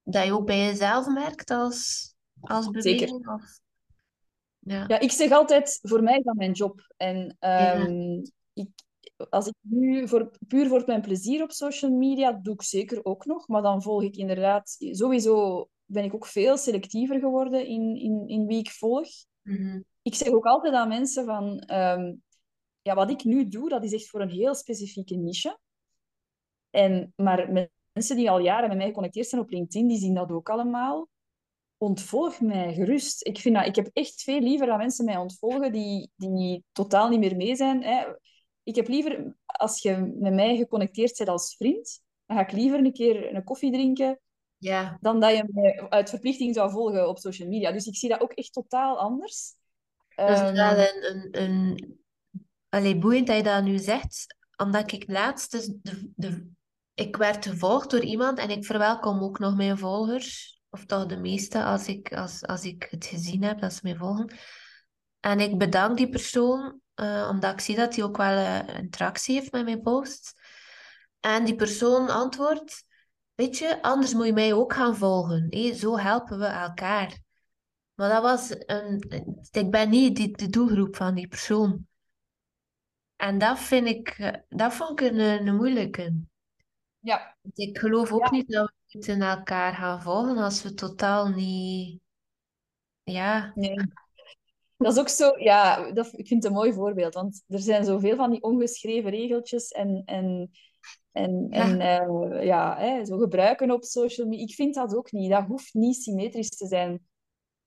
dat je ook bij jezelf merkt als, als beweging? Zeker. Of? Ja. ja, ik zeg altijd, voor mij is dat mijn job. En um, ik, als ik nu voor, puur voor mijn plezier op social media, doe ik zeker ook nog. Maar dan volg ik inderdaad... Sowieso ben ik ook veel selectiever geworden in, in, in wie ik volg. Mhm. Ik zeg ook altijd aan mensen van... Um, ja, wat ik nu doe, dat is echt voor een heel specifieke niche. En, maar mensen die al jaren met mij geconnecteerd zijn op LinkedIn, die zien dat ook allemaal. Ontvolg mij gerust. Ik, vind dat, ik heb echt veel liever dat mensen mij ontvolgen die, die totaal niet meer mee zijn. Hè ik heb liever, als je met mij geconnecteerd bent als vriend, dan ga ik liever een keer een koffie drinken ja. dan dat je mij uit verplichting zou volgen op social media. Dus ik zie dat ook echt totaal anders. Dat is um, een, een, een... Allee, boeiend dat je dat nu zegt, omdat ik laatst dus de, de, ik werd gevolgd door iemand en ik verwelkom ook nog mijn volgers, of toch de meeste als ik, als, als ik het gezien heb dat ze mij volgen. En ik bedank die persoon uh, omdat ik zie dat hij ook wel uh, interactie heeft met mijn posts. En die persoon antwoordt, weet je, anders moet je mij ook gaan volgen. Zo helpen we elkaar. Maar dat was een... Ik ben niet die, de doelgroep van die persoon. En dat vind ik... Eh, dat vond ik een, een moeilijke. Ja. Ik geloof ook niet dat we moeten elkaar gaan volgen als we totaal niet... Ja... Nee dat is ook zo, ja, dat, ik vind het een mooi voorbeeld. Want er zijn zoveel van die ongeschreven regeltjes en, en, en, ja. en uh, ja, hè, zo gebruiken op social media. Ik vind dat ook niet. Dat hoeft niet symmetrisch te zijn.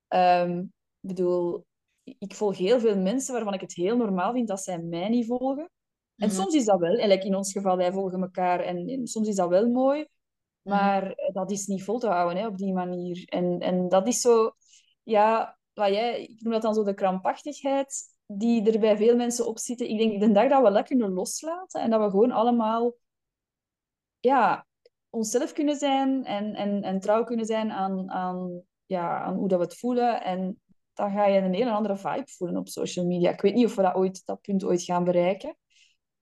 Um, ik bedoel, ik volg heel veel mensen waarvan ik het heel normaal vind dat zij mij niet volgen. En mhm. soms is dat wel, en in ons geval, wij volgen elkaar en, en soms is dat wel mooi. Mhm. Maar dat is niet vol te houden hè, op die manier. En, en dat is zo, ja, wat jij, ik noem dat dan zo de krampachtigheid die er bij veel mensen op zitten. Ik denk de dag dat we dat kunnen loslaten en dat we gewoon allemaal ja, onszelf kunnen zijn en, en, en trouw kunnen zijn aan, aan, ja, aan hoe dat we het voelen. En dan ga je een hele andere vibe voelen op social media. Ik weet niet of we dat, ooit, dat punt ooit gaan bereiken.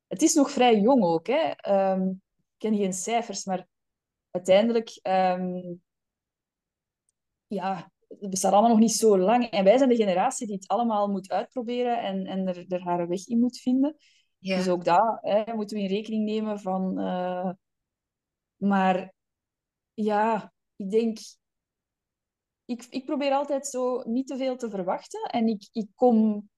Het is nog vrij jong ook. Hè. Um, ik ken geen cijfers, maar uiteindelijk um, ja, het bestaat allemaal nog niet zo lang. En wij zijn de generatie die het allemaal moet uitproberen en, en er, er haar weg in moet vinden. Ja. Dus ook daar hè, moeten we in rekening nemen van... Uh, maar ja, ik denk... Ik, ik probeer altijd zo niet te veel te verwachten. En ik, ik kom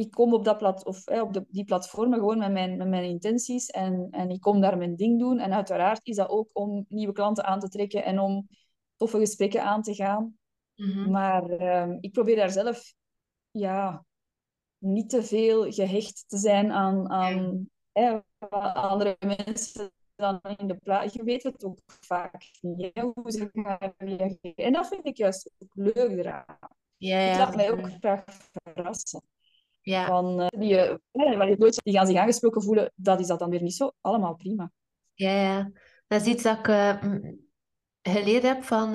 ik kom op, dat plat, of, hè, op de, die platformen gewoon met mijn, met mijn intenties en, en ik kom daar mijn ding doen. En uiteraard is dat ook om nieuwe klanten aan te trekken en om toffe gesprekken aan te gaan. Mhm. Maar ehm, ik probeer daar zelf ja, niet te veel gehecht te zijn aan, aan hè, andere mensen dan in de plaats. Je weet het ook vaak niet, hè, hoe ze gaan reageren. En dat vind ik juist ook leuk eraan. Ja, ja. Ik laat mij ook graag verrassen. Ja. Van, uh, die, uh, die gaan zich aangesproken voelen, dat is dat dan weer niet zo. Allemaal prima. Ja, ja. Dat is iets dat ik uh, geleerd heb van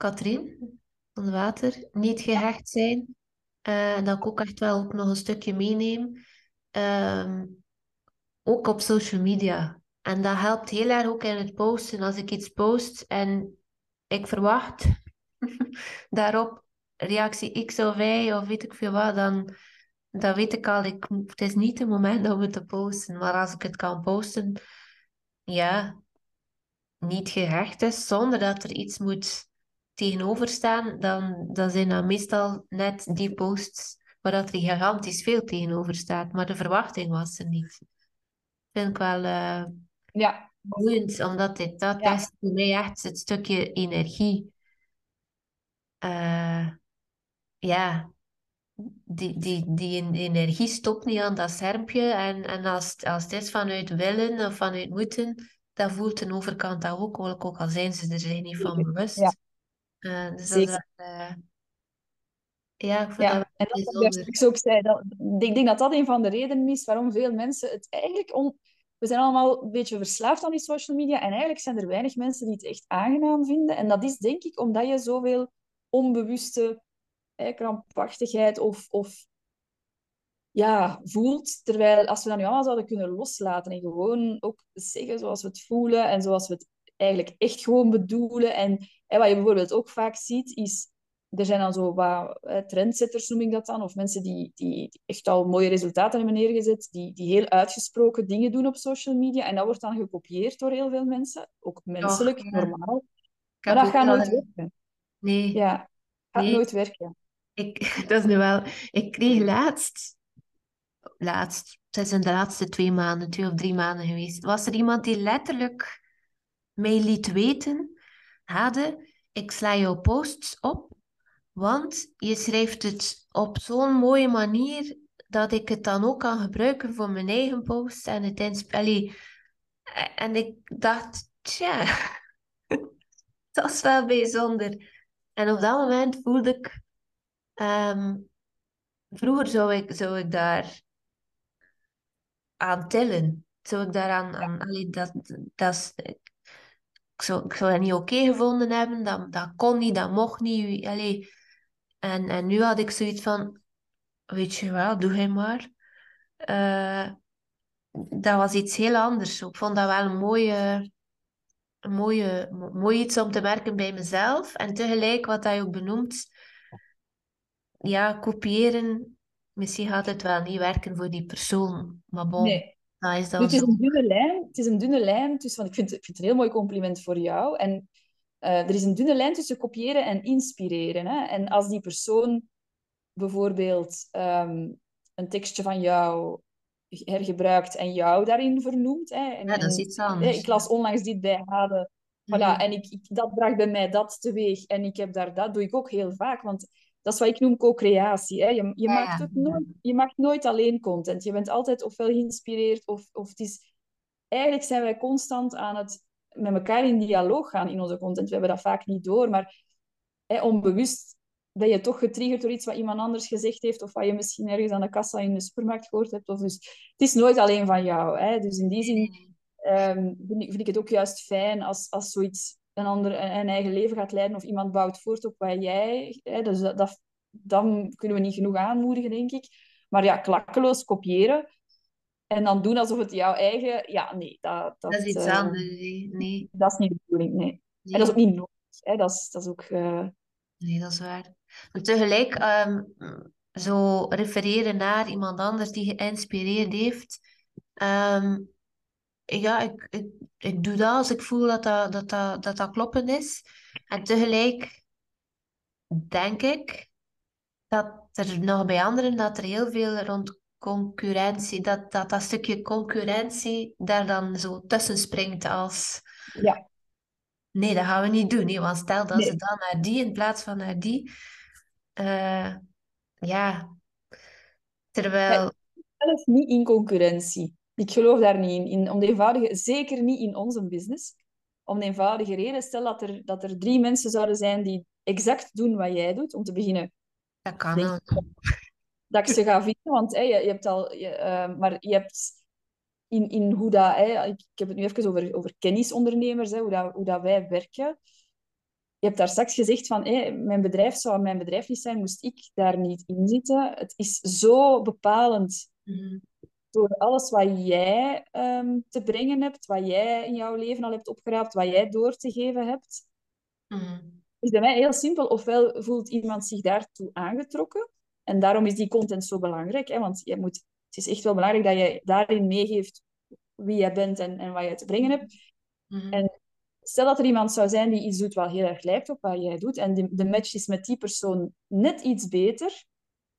Katrien van de Water, niet gehecht zijn. En dat ik ook echt wel ook nog een stukje meeneem. Um, ook op social media. En dat helpt heel erg ook in het posten. Als ik iets post en ik verwacht daarop reactie X of Y of weet ik veel wat, dan, dan weet ik al, ik, het is niet het moment om het te posten. Maar als ik het kan posten, ja, niet gerecht is, zonder dat er iets moet tegenover staan, dan, dan zijn dat meestal net die posts waar dat er gigantisch veel tegenover staat. Maar de verwachting was er niet. Vind ik wel uh, ja. boeiend, omdat dit, dat ja. is voor mij echt het stukje energie. Uh, ja, die, die, die energie stopt niet aan dat schermpje. En, en als, als het is vanuit willen of vanuit moeten, dan voelt de overkant dat ook, ook al zijn ze er zich niet van bewust. Ja. Uh, dus dat is, uh, ja, ik vind ja, dat en dat ik ook zei, dat, ik denk dat dat een van de redenen is waarom veel mensen het eigenlijk... On, we zijn allemaal een beetje verslaafd aan die social media en eigenlijk zijn er weinig mensen die het echt aangenaam vinden. En dat is denk ik omdat je zoveel onbewuste hè, krampachtigheid of, of ja, voelt. Terwijl als we dat nu allemaal zouden kunnen loslaten en gewoon ook zeggen zoals we het voelen en zoals we het eigenlijk echt gewoon bedoelen. En, en wat je bijvoorbeeld ook vaak ziet, is er zijn dan zo wat trendsetters, noem ik dat dan, of mensen die, die echt al mooie resultaten hebben neergezet, die, die heel uitgesproken dingen doen op social media. En dat wordt dan gekopieerd door heel veel mensen, ook menselijk, normaal. Maar dat gaat nooit werken. Nee. Ja, gaat nooit werken. Ik, dat is nu wel... Ik kreeg laatst... Laatst, het zijn de laatste twee maanden, twee of drie maanden geweest, was er iemand die letterlijk mij liet weten, Hade, ik sla jouw posts op want je schrijft het op zo'n mooie manier dat ik het dan ook kan gebruiken voor mijn eigen post en het inspelen. En ik dacht, tja, dat is wel bijzonder. En op dat moment voelde ik, ehm, vroeger zou ik, zou ik daar aan tillen. Zou ik daaraan, aan, allee, dat, dat is, ik zou, ik zou dat niet oké gevonden hebben, dat, dat kon niet, dat mocht niet. Allee, en, en nu had ik zoiets van, weet je wel, doe hij maar. Uh, dat was iets heel anders. Ik vond dat wel een mooie, een mooie, mooi iets om te merken bij mezelf. En tegelijk, wat hij ook benoemt, ja, kopiëren, misschien gaat het wel niet werken voor die persoon. Maar bon. Dat is dan het is een dunne lijn. Het is een dunne lijn. Dus, want ik, vind, ik vind het een heel mooi compliment voor jou. En uh, er is een dunne lijn tussen kopiëren en inspireren. Hè? En als die persoon bijvoorbeeld um, een tekstje van jou hergebruikt en jou daarin vernoemt. Hè, en, ja, dat is iets anders. ik las onlangs dit bij Hade. Voilà, mm. En ik, ik, dat bracht bij mij dat teweeg. En ik heb daar dat, doe ik ook heel vaak. Want dat is wat ik noem co-creatie. Je, je, ja, maakt ook nooit, je maakt nooit alleen content. Je bent altijd ofwel geïnspireerd of, of het is... Eigenlijk zijn wij constant aan het met elkaar in dialoog gaan in onze content. We hebben dat vaak niet door, maar hè, onbewust ben je toch getriggerd door iets wat iemand anders gezegd heeft of wat je misschien ergens aan de kassa in de supermarkt gehoord hebt. Of dus, het is nooit alleen van jou. Hè. Dus in die zin um, vind, ik, het ook juist fijn als, als zoiets een, ander, een eigen leven gaat leiden of iemand bouwt voort op wat jij... Hè, dus dat, dat, dan kunnen we niet genoeg aanmoedigen, denk ik. Maar ja, klakkeloos kopiëren en dan doen alsof het jouw eigen... Ja, nee. Dat, dat, dat is iets uh, anders. Nee. Dat is niet de bedoeling, nee. nee. En dat is ook niet nodig. Hè. Dat, is, dat is ook... Uh... Nee, dat is waar. Maar tegelijk, um, zo refereren naar iemand anders die geïnspireerd heeft... Um, ja, ik, ik, ik doe dat als ik voel dat dat, dat, dat, dat, dat kloppen is. En tegelijk denk ik dat er nog bij anderen dat er heel veel rond concurrentie, dat, dat dat stukje concurrentie daar dan zo tussen springt als... Ja. Nee, dat gaan we niet doen. Want stel dat ze dan naar die in plaats van naar die... Uh, ja, terwijl... zelf niet in concurrentie. Ik geloof daar niet in. in om de eenvoudige, zeker niet in onze business. Om de eenvoudige reden, stel dat er, dat er drie mensen zouden zijn die exact doen wat jij doet, om te beginnen. Dat kan dat ik ze ga vinden. Want je, je, hebt al... Je, uh, maar je hebt in, in hoe dat... Ik, ik heb het nu even over, over kennisondernemers, hoe, dat, hoe dat wij werken. Je hebt daar straks gezegd van, hé, mijn bedrijf zou mijn bedrijf niet zijn, moest ik daar niet in zitten. Het is zo bepalend mm door alles wat jij ehm, te brengen hebt, wat jij in jouw leven al hebt opgeraapt, wat jij door te geven hebt. Mm. is bij mij heel simpel. Ofwel voelt iemand zich daartoe aangetrokken. En daarom is die content zo belangrijk. Hè? Want je moet, het is echt wel belangrijk dat je daarin meegeeft wie jij bent en, en wat je te brengen hebt. Mm-hmm. En stel dat er iemand zou zijn die iets doet wat heel erg lijkt op wat jij doet. En de match is met die persoon net iets beter.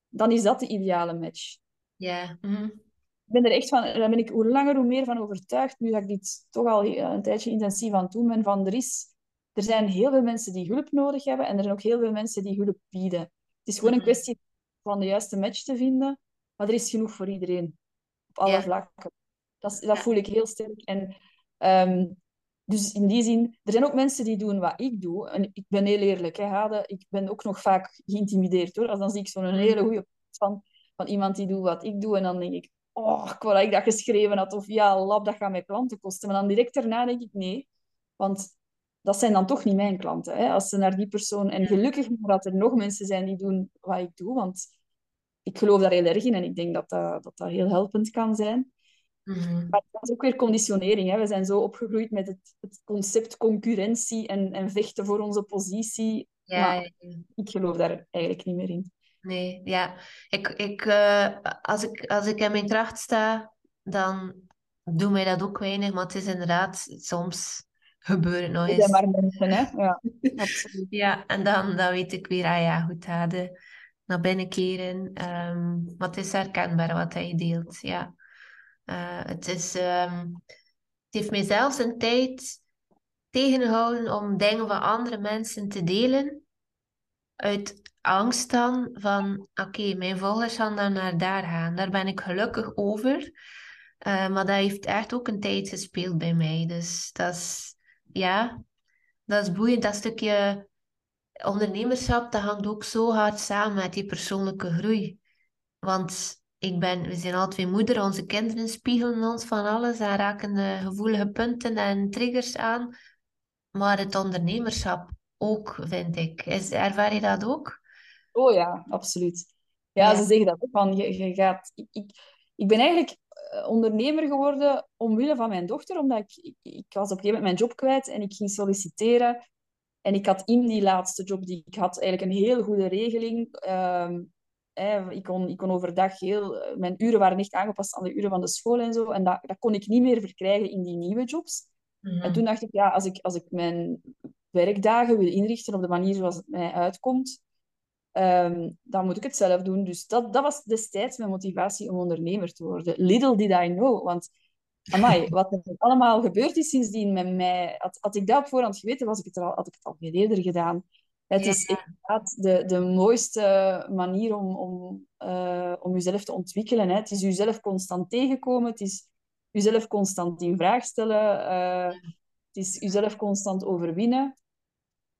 Dan is dat de ideale match. Ja. Mm-hmm ben er echt van, daar ben ik hoe langer hoe meer van overtuigd, nu dat ik dit toch al een tijdje intensief aan het doen ben, van er, is, er zijn heel veel mensen die hulp nodig hebben en er zijn ook heel veel mensen die hulp bieden. Het is gewoon een mhm. kwestie van de juiste match te vinden, maar er is genoeg voor iedereen, op alle vlakken. Dat, dat voel ik heel sterk. En, ehm, dus in die zin, er zijn ook mensen die doen wat ik doe. En ik ben heel eerlijk, hè, Hade, ik ben ook nog vaak geïntimideerd hoor. Als dan zie ik zo'n hele mhm. goede van, van iemand die doet wat ik doe en dan denk ik, oh, ik wou dat ik dat geschreven had. Of ja, lab, dat gaat mijn klanten kosten. Maar dan direct daarna denk ik, nee. Want dat zijn dan toch niet mijn klanten. Hè? Als ze naar die persoon... En gelukkig dat er nog mensen zijn die doen wat ik doe. Want ik geloof daar heel erg in. En ik denk dat dat, dat, dat heel helpend kan zijn. Mm Maar dat is ook weer conditionering. Hè? We zijn zo opgegroeid met het, het concept concurrentie en, en vechten voor onze positie. Ja, maar ik geloof daar eigenlijk niet meer in. Nee, ja. Ik, ik, uh, als, ik, als ik in mijn kracht sta, dan doe mij dat ook weinig. Maar het is inderdaad, soms gebeurt het nog eens. maar mensen, hè? Ja, absoluut. ja, en dan, dan weet ik weer, ah ja, goed, hadden naar binnen keren. Um, maar het is herkenbaar wat hij deelt, ja. Uh, het, is, um, het heeft mij zelfs een tijd tegengehouden om dingen van andere mensen te delen. Uit angst dan van, oké, mijn volgers gaan dan naar daar gaan. Daar ben ik gelukkig over. Uh, maar dat heeft echt ook een tijd gespeeld bij mij. Dus dat is, ja, dat is boeiend. Dat stukje ondernemerschap, dat hangt ook zo hard samen met die persoonlijke groei. Want ik ben, we zijn al twee moeder, onze kinderen spiegelen ons van alles en raken de gevoelige punten en triggers aan. Maar het ondernemerschap ook, vind ik. Is, ervaar je dat ook? Oh ja, absoluut. Ja, ze zeggen dat ook. Van, je, je gaat... Ik, ik, ik ben eigenlijk eh, ondernemer geworden omwille van mijn dochter, omdat ik, ik, ik, was op een gegeven moment mijn job kwijt en ik ging solliciteren. En ik had in die laatste job die ik had eigenlijk een heel goede regeling. Ehm, ik, kon, ik kon overdag heel... Eh, mijn uren waren echt aangepast aan de uren van de school en zo. En dat, dat kon ik niet meer verkrijgen in die nieuwe jobs. En mhm. toen dacht ik, ja, als ik, als ik mijn werkdagen wil inrichten op de manier zoals het mij uitkomt, um, dan moet ik het zelf doen. Dus dat, dat was destijds mijn motivatie om ondernemer te worden. Little did I know. Want amai, wat er allemaal gebeurd is sindsdien met mij, had, had ik dat op voorhand geweten, was ik het al, had ik het al veel eerder gedaan. Het is inderdaad de, de mooiste manier om, om, uh, om jezelf te ontwikkelen. Hè. Het is jezelf constant tegenkomen. Het is jezelf constant in vraag stellen. Uh, het is jezelf constant overwinnen.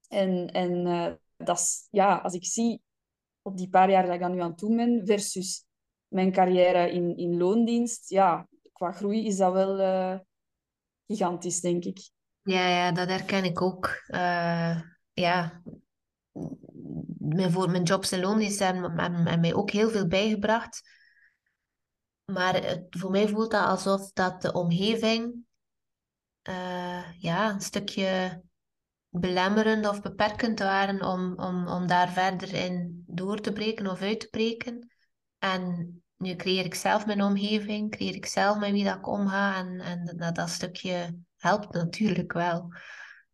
En, en uh, dat ja, als ik zie op die paar jaar dat ik dan nu aan doen ben, versus mijn carrière in, in loondienst, ja, qua groei is dat wel uh, gigantisch, denk ik. Ja, ja, dat herken ik ook. Uh, ja, voor mijn jobs en loondienst hebben, mij ook heel veel bijgebracht. Maar voor mij voelt dat alsof dat de omgeving uh, ja, een stukje belemmerend of beperkend waren om, om, om daar verder in door te breken of uit te breken. En nu creëer ik zelf mijn omgeving, creëer ik zelf met wie dat ik omga en, en dat, dat stukje helpt natuurlijk wel.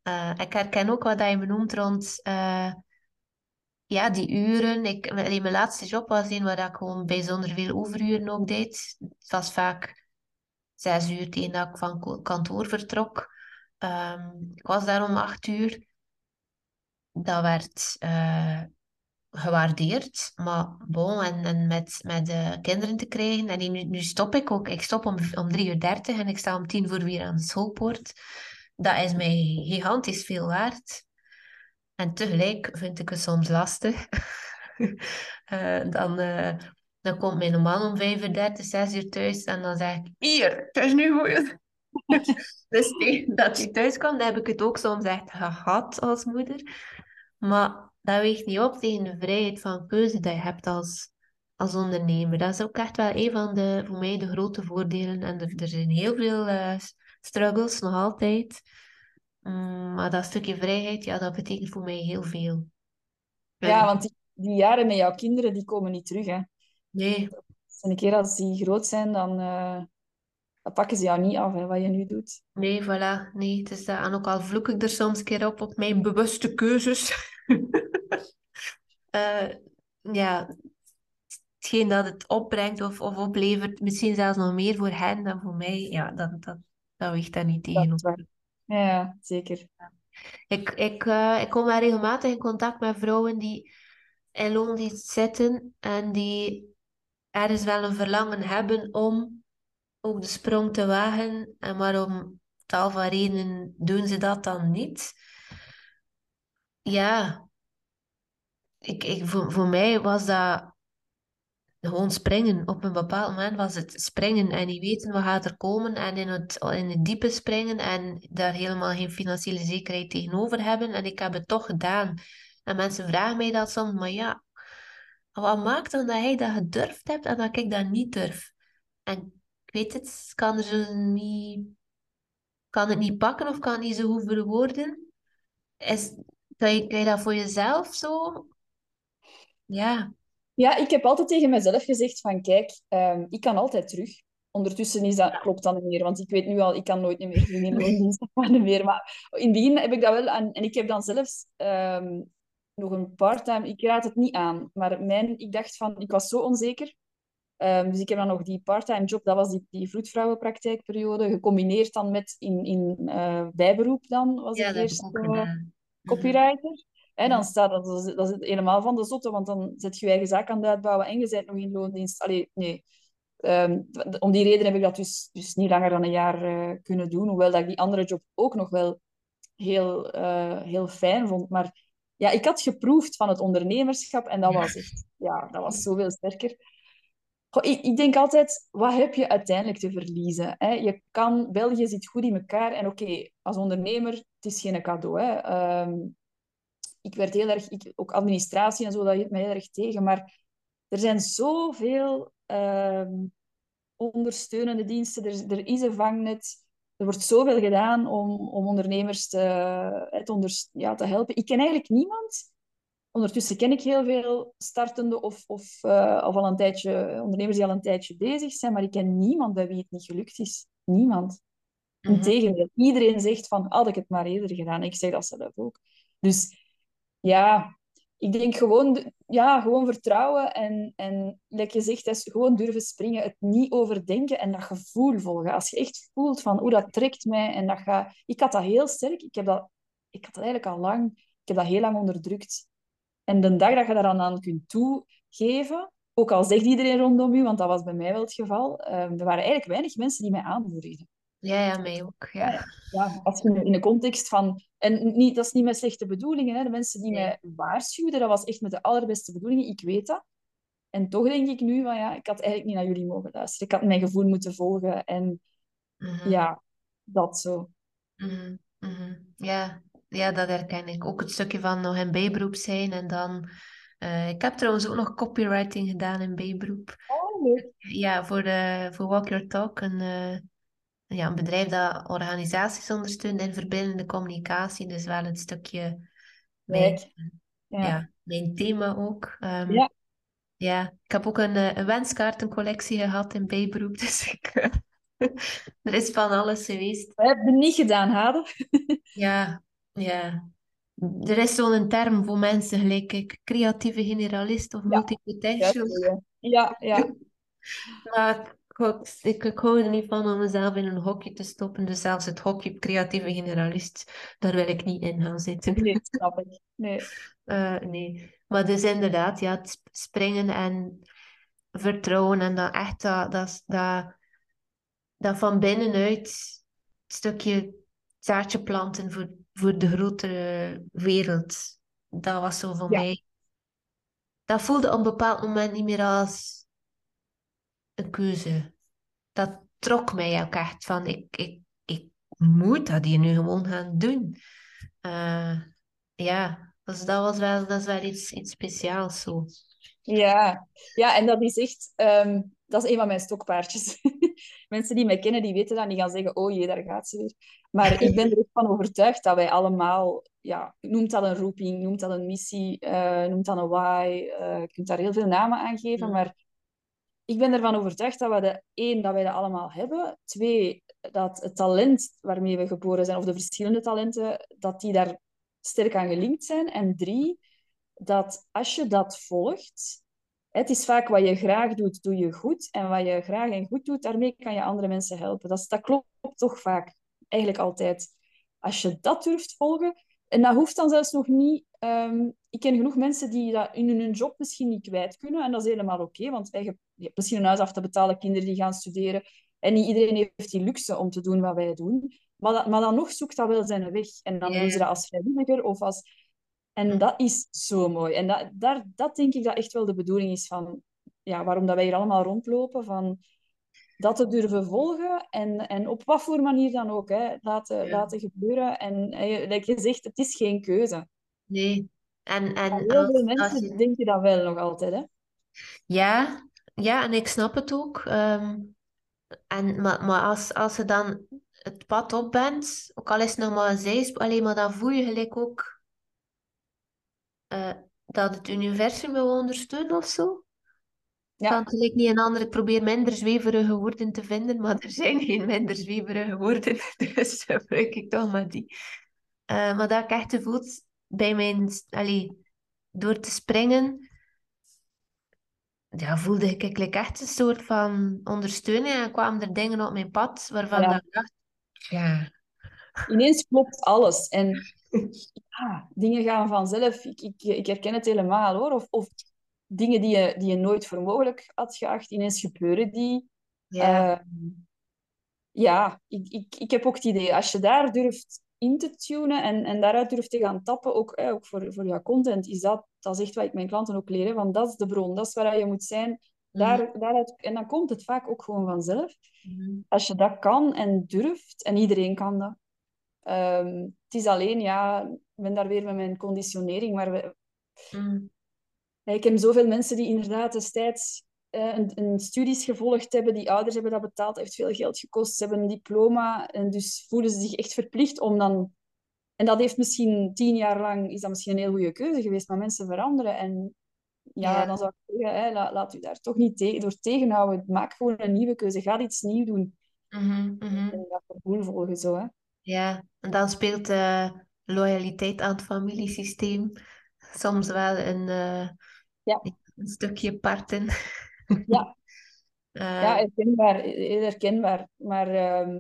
Uh, ik herken ook wat je benoemt rond uh, ja, die uren. Ik, mijn laatste job was een waar ik gewoon bijzonder veel overuren ook deed. Het was vaak zes uur tegen dat ik van kantoor vertrok. Um, ik was daar om acht uur. Dat werd uh, gewaardeerd. Maar bon, en, en met, met de kinderen te krijgen. En nu, nu stop ik ook. Ik stop om, om drie uur dertig en ik sta om tien voor weer aan de schoolpoort. Dat is mij gigantisch veel waard. En tegelijk vind ik het soms lastig. uh, dan, uh, dan komt mijn man om vijf uur dertig, zes uur thuis. En dan zeg ik, hier, het is nu goed. dus tegen dat hij thuis kwam, heb ik het ook soms echt gehad als moeder. Maar dat weegt niet op tegen de vrijheid van keuze dat je hebt als, als ondernemer. Dat is ook echt wel een van de, voor mij, de grote voordelen. En er, er zijn heel veel uh, struggles, nog altijd. Mm, maar dat stukje vrijheid, ja, dat betekent voor mij heel veel. Ja, want die, die, jaren met jouw kinderen, die komen niet terug, hè? Nee. En een keer als die groot zijn, dan, uh, dan pakken ze jou niet af, hè, wat je nu doet. Nee, voilà. Nee, het is dat. En ook al vloek ik er soms een keer op, op mijn bewuste keuzes. uh, ja, hetgeen dat het opbrengt of, of oplevert, misschien zelfs nog meer voor hen dan voor mij, ja, dat, dat, dat weegt daar niet tegenover. Ja, zeker. Ik, ik, uh, ik kom wel regelmatig in contact met vrouwen die in loondienst zitten en die ergens wel een verlangen hebben om ook de sprong te wagen, en maar om tal van redenen doen ze dat dan niet. Ja, ik, ik, voor, voor mij was dat gewoon springen. Op een bepaald moment was het springen en niet weten wat gaat er komen en in het, in het diepe springen en daar helemaal geen financiële zekerheid tegenover hebben. En ik heb het toch gedaan. En mensen vragen mij dat soms, maar ja, wat maakt dan dat hij dat gedurfd hebt en dat ik dat niet durf? En ik weet het, kan er niet, kan het niet pakken of kan niet zo goed verwoorden. Is, kan, je, kan je dat voor jezelf zo? Ja. Ja, ik heb altijd tegen mezelf gezegd van kijk, um, ik kan altijd terug. Ondertussen is dat, klopt dat niet meer, want ik weet nu al, ik kan nooit meer terug in meer. Maar in het begin heb ik dat wel, en, en ik heb dan zelfs um, nog een part-time, ik raad het niet aan, maar mijn, ik dacht van, ik was zo onzeker. Um, dus ik heb dan nog die part-time job, dat was die, die vroedvrouwenpraktijkperiode, gecombineerd dan met in, in uh, bijberoep dan, was ja, ik eerst uh, copywriter. En dan staat dat, dat is, helemaal van de zotte, want dan zet je je eigen zaak aan het uitbouwen en je bent nog in loondienst. Allee, nee. Um, om die reden heb ik dat dus, dus niet langer dan een jaar uh, kunnen doen, hoewel dat ik die andere job ook nog wel heel, uh, heel fijn vond. Maar ja, ik had geproefd van het ondernemerschap en dat was echt, ja, dat was zoveel sterker. Ik, ik, denk altijd, wat heb je uiteindelijk te verliezen? Hè? Je kan, België zit goed in elkaar en oké, als ondernemer, het is geen cadeau. Hè? Um, ik werd heel erg, ik, ook administratie en zo, dat hield mij heel erg tegen. Maar er zijn zoveel uh, ondersteunende diensten. Er, is een vangnet. Er wordt zoveel gedaan om, om ondernemers te, ja, te helpen. Ik ken eigenlijk niemand. Ondertussen ken ik heel veel startende of, of, uh, of al een tijdje, ondernemers die al een tijdje bezig zijn, maar ik ken niemand bij wie het niet gelukt is. Niemand. -hmm. Integendeel, iedereen zegt van, had ik het maar eerder gedaan. Ik zeg dat zelf ook. Dus ja, ik denk gewoon, ja, gewoon vertrouwen en, en like je zegt, is gewoon durven springen, het niet overdenken en dat gevoel volgen. Als je echt voelt van, hoe dat trekt mij en dat gaat... Ik had dat heel sterk, ik, heb dat, ik had dat eigenlijk al lang, ik heb dat heel lang onderdrukt. En de dag dat je daar dan aan kunt toegeven, ook al zegt iedereen rondom je, want dat was bij mij wel het geval, uh, er waren eigenlijk weinig mensen die mij aanmoedigden. Ja, ja, mij ook. Ja. ja, als je in de context van... En niet, dat is niet met slechte bedoelingen. Hè. De mensen die nee. mij waarschuwden, dat was echt met de allerbeste bedoelingen. Ik weet dat. En toch denk ik nu van ja, ik had eigenlijk niet naar jullie mogen luisteren. Ik had mijn gevoel moeten volgen. En mm -hmm. ja, dat zo. Mm -hmm. Mm -hmm. Ja. Ja, dat herken ik. Ook het stukje van nog in bijberoep zijn en dan... Uh, ik heb trouwens ook nog copywriting gedaan in bijberoep. Oh, leuk. Ja, voor, de, voor Walk Your Talk, een... Uh, ja, een bedrijf dat organisaties ondersteunt in verbindende communicatie. Dus wel een stukje mijn, ja. ja. mijn thema ook. Um, ja. ja, ik heb ook een, een wenskaartencollectie gehad in bijberoep. Dus ik, er is van alles geweest. We hebben het niet gedaan, Hade. ja, ja. Er is zo'n term voor mensen gelijk ik, creatieve generalist of multipotential. Ja, ja. ja. maar ik, ik, ik hou er niet van om mezelf in een hokje te stoppen. Dus zelfs het hokje creatieve generalist, daar wil ik niet in gaan zitten. Nee, snap ik. Nee. Uh, nee. Maar dus inderdaad, ja, het springen en vertrouwen en dan echt dat, dat, dat, dat van binnenuit stukje zaadje planten voor, voor de grotere wereld. Dat was zo voor ja. mij. Dat voelde op een bepaald moment niet meer als een keuze. Dat trok mij ook echt van, ik, ik, ik moet dat hier nu gewoon gaan doen. Uh, ja, dus dat was wel, dat is wel iets, iets speciaals zo. Ja, ja en dat is echt... ehm, dat is een van mijn stokpaardjes. Mensen die mij kennen, die weten dat. Die gaan zeggen, oh jee, daar gaat ze weer. Maar ik ben er echt van overtuigd dat wij allemaal... Ja, noemt dat een roeping, noemt dat een missie, uh, noemt dat een why. Uh, je kunt daar heel veel namen aan geven, maar ik ben ervan overtuigd dat we de één, dat wij dat allemaal hebben. Twee, dat het talent waarmee we geboren zijn, of de verschillende talenten, dat die daar sterk aan gelinkt zijn. En drie, dat als je dat volgt, het is vaak wat je graag doet, doe je goed. En wat je graag en goed doet, daarmee kan je andere mensen helpen. Dat, dat klopt toch vaak, eigenlijk altijd. Als je dat durft volgen, en dat hoeft dan zelfs nog niet. Um, ik ken genoeg mensen die dat in hun job misschien niet kwijt kunnen. En dat is helemaal oké, okay, want wij je hebt misschien een huis af te betalen, kinderen die gaan studeren. En niet iedereen heeft die luxe om te doen wat wij doen. Maar, dat, maar dan nog zoekt dat wel zijn weg. En dan yeah. doen ze dat als vrijwilliger of als... En dat is zo mooi. En dat, daar, dat denk ik dat echt wel de bedoeling is van... Ja, waarom dat wij hier allemaal rondlopen. Van dat te durven volgen. En, en op wat voor manier dan ook. Hè, laten, ja. laten gebeuren. En like je zegt, het is geen keuze. Nee. En, en heel als, veel mensen je... denken dat wel nog altijd. Hè? Ja, ja, en ik snap het ook. Um, en, maar maar als, als je dan het pad op bent, ook al is het nog maar een zijspoor, alleen maar dan voel je gelijk ook uh, dat het universum wil ondersteunen of zo. Ja. Want gelijk niet een ander, ik probeer minder zweverige woorden te vinden, maar er zijn geen minder zweverige woorden, dus gebruik ik toch maar die. Uh, maar dat ik echt voelt bij mijn, allee, door te springen, ja, voelde ik, ik echt een soort van ondersteuning en kwamen er dingen op mijn pad waarvan ja. ik dacht, ja. Ineens klopt alles en ja, dingen gaan vanzelf. Ik, ik, ik herken het helemaal hoor. Of, of dingen die je, die je nooit voor mogelijk had geacht, ineens gebeuren die. Ja, uh, ja ik, ik, ik heb ook het idee, als je daar durft in te tunen en, en daaruit durft te gaan tappen, ook, eh, ook voor, voor jouw content, is dat, dat is echt wat ik mijn klanten ook leer, van dat is de bron, dat is waar je moet zijn. Daar, mm. daaruit, en dan komt het vaak ook gewoon vanzelf. Mm. Als je dat kan en durft, en iedereen kan dat. Um, het is alleen, ja, ben daar weer met mijn conditionering, maar we, mm. ik ken zoveel mensen die inderdaad destijds uh, een, een, studies gevolgd hebben, die ouders hebben dat betaald, heeft veel geld gekost, ze hebben een diploma en dus voelen ze zich echt verplicht om dan... En dat heeft misschien tien jaar lang, is dat misschien een heel goede keuze geweest, maar mensen veranderen en ja, ja. dan zou ik zeggen, hè, laat, laat u daar toch niet te door tegenhouden. Maak gewoon een nieuwe keuze. Ga iets nieuws doen. Mm -hmm, mm -hmm. En dat gevoel volgen zo, hè. Ja, en dan speelt uh, loyaliteit aan het familiesysteem soms wel een, uh, ja. een stukje parten. Ja, uh, ja herkenbaar, herkenbaar. Maar uh,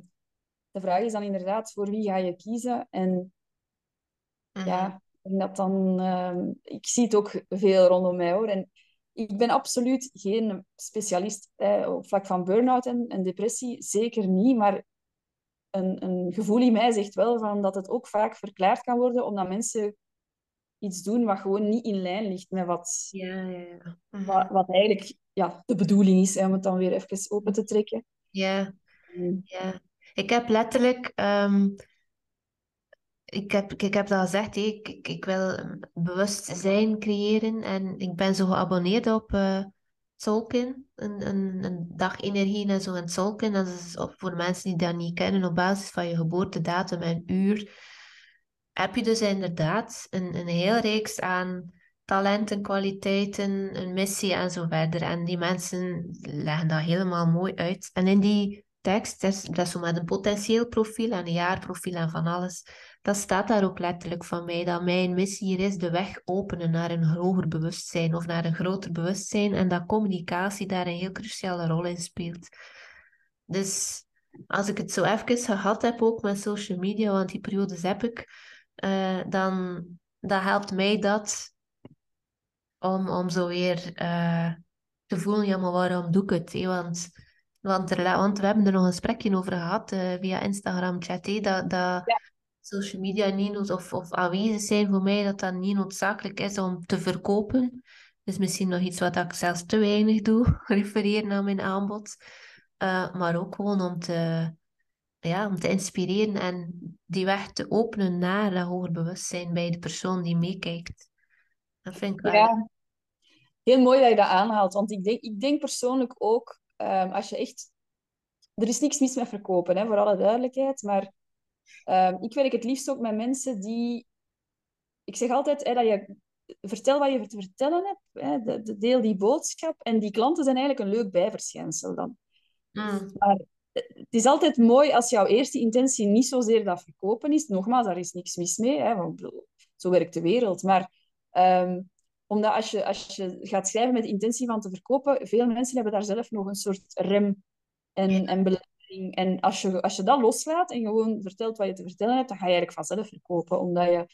de vraag is dan inderdaad, voor wie ga je kiezen? En ja, dat dan... Uh, ik zie het ook veel rondom mij, hoor. En ik ben absoluut geen specialist eh, op vlak van burn-out en, en, depressie. Zeker niet, maar een, een gevoel in mij zegt wel van dat het ook vaak verklaard kan worden, omdat mensen iets doen wat gewoon niet in lijn ligt met wat, ja, ja, ja. Mm -hmm. wat, wat, eigenlijk ja, de bedoeling is, hè, om het dan weer even open te trekken. Ja, mm. ja. ik heb letterlijk, um, ik, heb, ik heb dat gezegd, ik, ik, ik, wil bewustzijn creëren en ik ben zo geabonneerd op uh, Een, een, een dag energie en zo Zolkin. Dat is voor mensen die dat niet kennen, op basis van je geboortedatum en uur heb je dus inderdaad een, een heel reeks aan talenten, kwaliteiten, een missie en zo verder. En die mensen leggen dat helemaal mooi uit. En in die tekst, is, dat zo met een potentieel profiel en een jaarprofiel en van alles, dat staat daar ook letterlijk van mij, dat mijn missie hier is de weg openen naar een hoger bewustzijn of naar een groter bewustzijn en dat communicatie daar een heel cruciale rol in speelt. Dus als ik het zo even gehad heb ook met social media, want die periodes heb ik, uh, dan, dan helpt mij dat om, om zo weer uh, te voelen, ja, maar waarom doe ik het? Want, want, we hebben er nog een gesprekje over gehad uh, via Instagram chat, dat, dat. Social media niet of, of aanwezig zijn voor mij, dat dat niet noodzakelijk is om te verkopen. Dus misschien nog iets wat ik zelfs te weinig doe, refereren naar mijn aanbod. Uh, maar ook gewoon om te, ja, om te inspireren en die weg te openen naar dat hoger bewustzijn bij de persoon die meekijkt. Dat vind ik wel... Ja. heel mooi dat je dat aanhaalt. Want ik denk, ik denk persoonlijk ook, ehm, als je echt... Er is niks mis met verkopen, hè, voor alle duidelijkheid. Maar ehm, ik werk het liefst ook met mensen die... Ik zeg altijd hè, dat je... Vertel wat je te vertellen hebt. Hè, de, de deel die boodschap. En die klanten zijn eigenlijk een leuk bijverschijnsel dan. Mm. Maar het is altijd mooi als jouw eerste intentie niet zozeer dat verkopen is. Nogmaals, daar is niks mis mee. Hè, want zo werkt de wereld. Maar ehm, omdat als je, als je gaat schrijven met de intentie van te verkopen, veel mensen hebben daar zelf nog een soort rem en, en En als je, als je dat loslaat en gewoon vertelt wat je te vertellen hebt, dan ga je eigenlijk vanzelf verkopen. Omdat je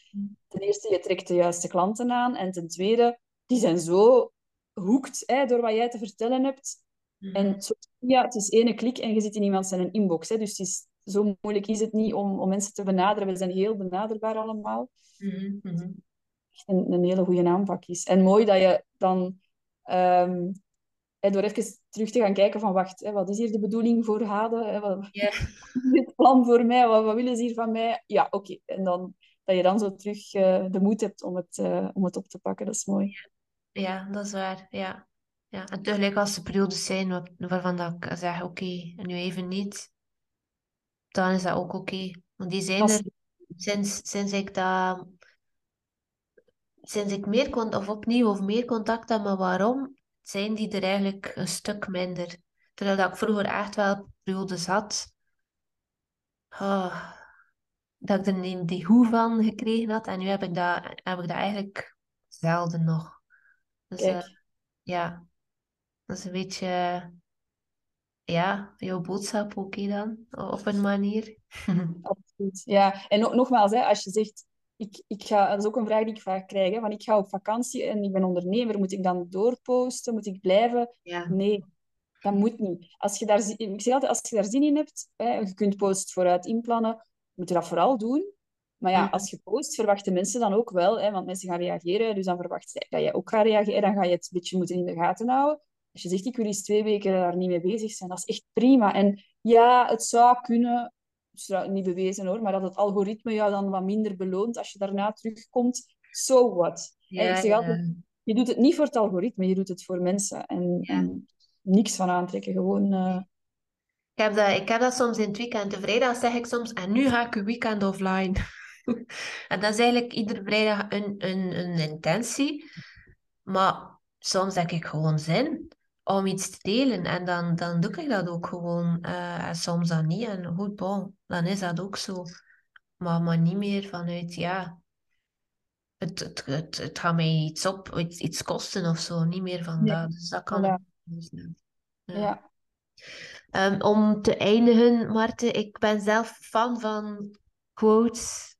ten eerste, je trekt de juiste klanten aan. En ten tweede, die zijn zo hoekt hè, door wat jij te vertellen hebt. Mhm. En ja, het is ene klik en je zit in iemand zijn inbox. Hè. Dus het is, zo moeilijk is het niet om, om mensen te benaderen. We zijn heel benaderbaar allemaal. Mhm, mhm. Echt een, een hele goede aanpak is. En mooi dat je dan... ehm, door even terug te gaan kijken van... Wacht, hè, wat is hier de bedoeling voor Hade? Hè, wat, is het plan voor mij? Wat, wat willen ze hier van mij? Ja, oké. En dan, dat je dan zo terug eh, de moed hebt om het, eh, om het op te pakken. Dat is mooi. Ja, dat is waar. Ja. Ja. En tegelijk als er periodes zijn waarvan dat ik zeg, oké, en nu even niet, dan is dat ook oké. Want die zijn er sinds, sinds ik dat, sinds ik meer contact, of opnieuw of meer contact heb, maar waarom, zijn die er eigenlijk een stuk minder. Terwijl dat ik vroeger echt wel periodes had, ah, dat ik er niet die hoe van gekregen had. En nu heb ik dat, heb ik dat eigenlijk zelden nog. Dus eh, ja, dat is een beetje, ja, jouw boodschap ook dan, op een manier. Absoluut. Ja, en no- nogmaals, hè, als je zegt, ik, ik ga, dat is ook een vraag die ik vaak krijg, hè, van ik ga op vakantie en ik ben ondernemer, moet ik dan doorposten? Moet ik blijven? Ja. Nee, dat moet niet. Als je daar, ik zeg altijd, als je daar zin in hebt, hè, je kunt post vooruit inplannen, moet je dat vooral doen. Maar ja, Mhm. als je post, verwachten mensen dan ook wel, hè, want mensen gaan reageren, dus dan verwacht zij dat jij ook gaat reageren, dan ga je het een beetje moeten in de gaten houden. Als je zegt, ik wil eens twee weken daar niet mee bezig zijn, dat is echt prima. En ja, het zou kunnen, is trouw- niet bewezen hoor, maar dat het algoritme jou dan wat minder beloont als je daarna terugkomt, so what? En ik zeg ja. altijd, je doet het niet voor het algoritme, je doet het voor mensen. En, Ja. en niks van aantrekken, gewoon... eh, Ik heb dat, ik heb dat soms in het weekend. De vrijdag zeg ik soms, en nu ga ik een weekend offline. En dat is eigenlijk iedere vrijdag een, een, een intentie. Maar soms heb ik gewoon zin om iets te delen. En dan, dan doe ik dat ook gewoon. eh, en soms dan niet. En goed, bon, dan is dat ook zo. Maar, maar niet meer vanuit, ja... Het, het, het, het gaat mij iets op, iets, iets kosten of zo. Niet meer van dat. Dus dat kan. Ja. ja. Ehm, om te eindigen, Marten, ik ben zelf fan van quotes.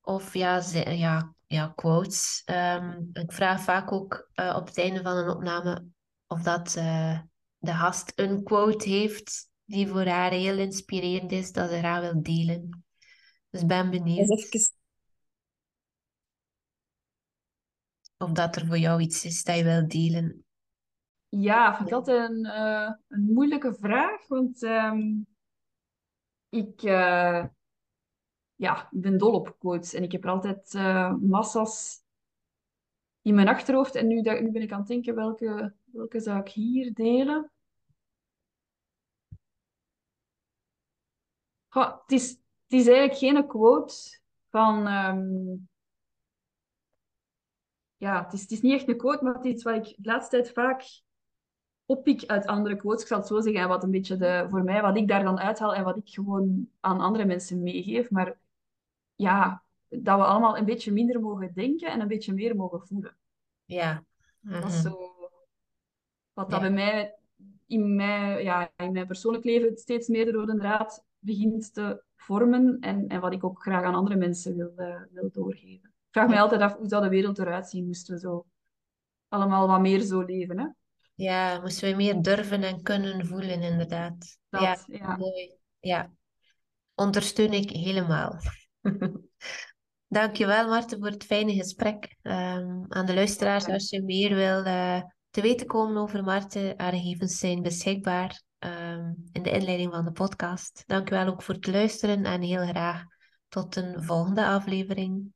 Of ja, ze- ja, ja quotes. Ehm, ik vraag vaak ook eh, op het einde van een opname dat eh, de gast een quote heeft die voor haar heel inspirerend is, dat ze graag wil delen. Dus ik ben Dat benieuwd of dat er voor jou iets is dat je wil delen. Ja, vind ik altijd een, eh, een moeilijke vraag, want ehm, ik, eh, ja, ik ben dol op quotes en ik heb er altijd eh, massa's in mijn achterhoofd. En nu, dat, nu ben ik aan het denken, welke, welke zou ik hier delen? Goh, het is, het is eigenlijk geen quote van... ehm, ja, het is, het is niet echt een quote, maar het is iets wat ik de laatste tijd vaak oppik uit andere quotes. Ik zal het zo zeggen, en wat een beetje de, voor mij, wat ik daar dan uithaal en wat ik gewoon aan andere mensen meegeef. Maar ja, dat we allemaal een beetje minder mogen denken en een beetje meer mogen voelen. Ja. Dat is Mhm. zo wat dat Ja. bij mij in, mijn, ja, in mijn persoonlijk leven steeds meer de rode draad begint te vormen en, en wat ik ook graag aan andere mensen wil, eh, wil doorgeven. Ik vraag mij Ja. altijd af, hoe zou de wereld eruit zien moesten we zo allemaal wat meer zo leven, hè? Ja, moesten we meer durven en kunnen voelen, inderdaad. Ja, Dat, ja. mooi. Ja, ondersteun ik helemaal. Dankjewel, Marten, voor het fijne gesprek. Ehm, aan de luisteraars, als je meer wil eh, te weten komen over Marten, haar gegevens zijn beschikbaar ehm, in de inleiding van de podcast. Dankjewel ook voor het luisteren en heel graag tot een volgende aflevering.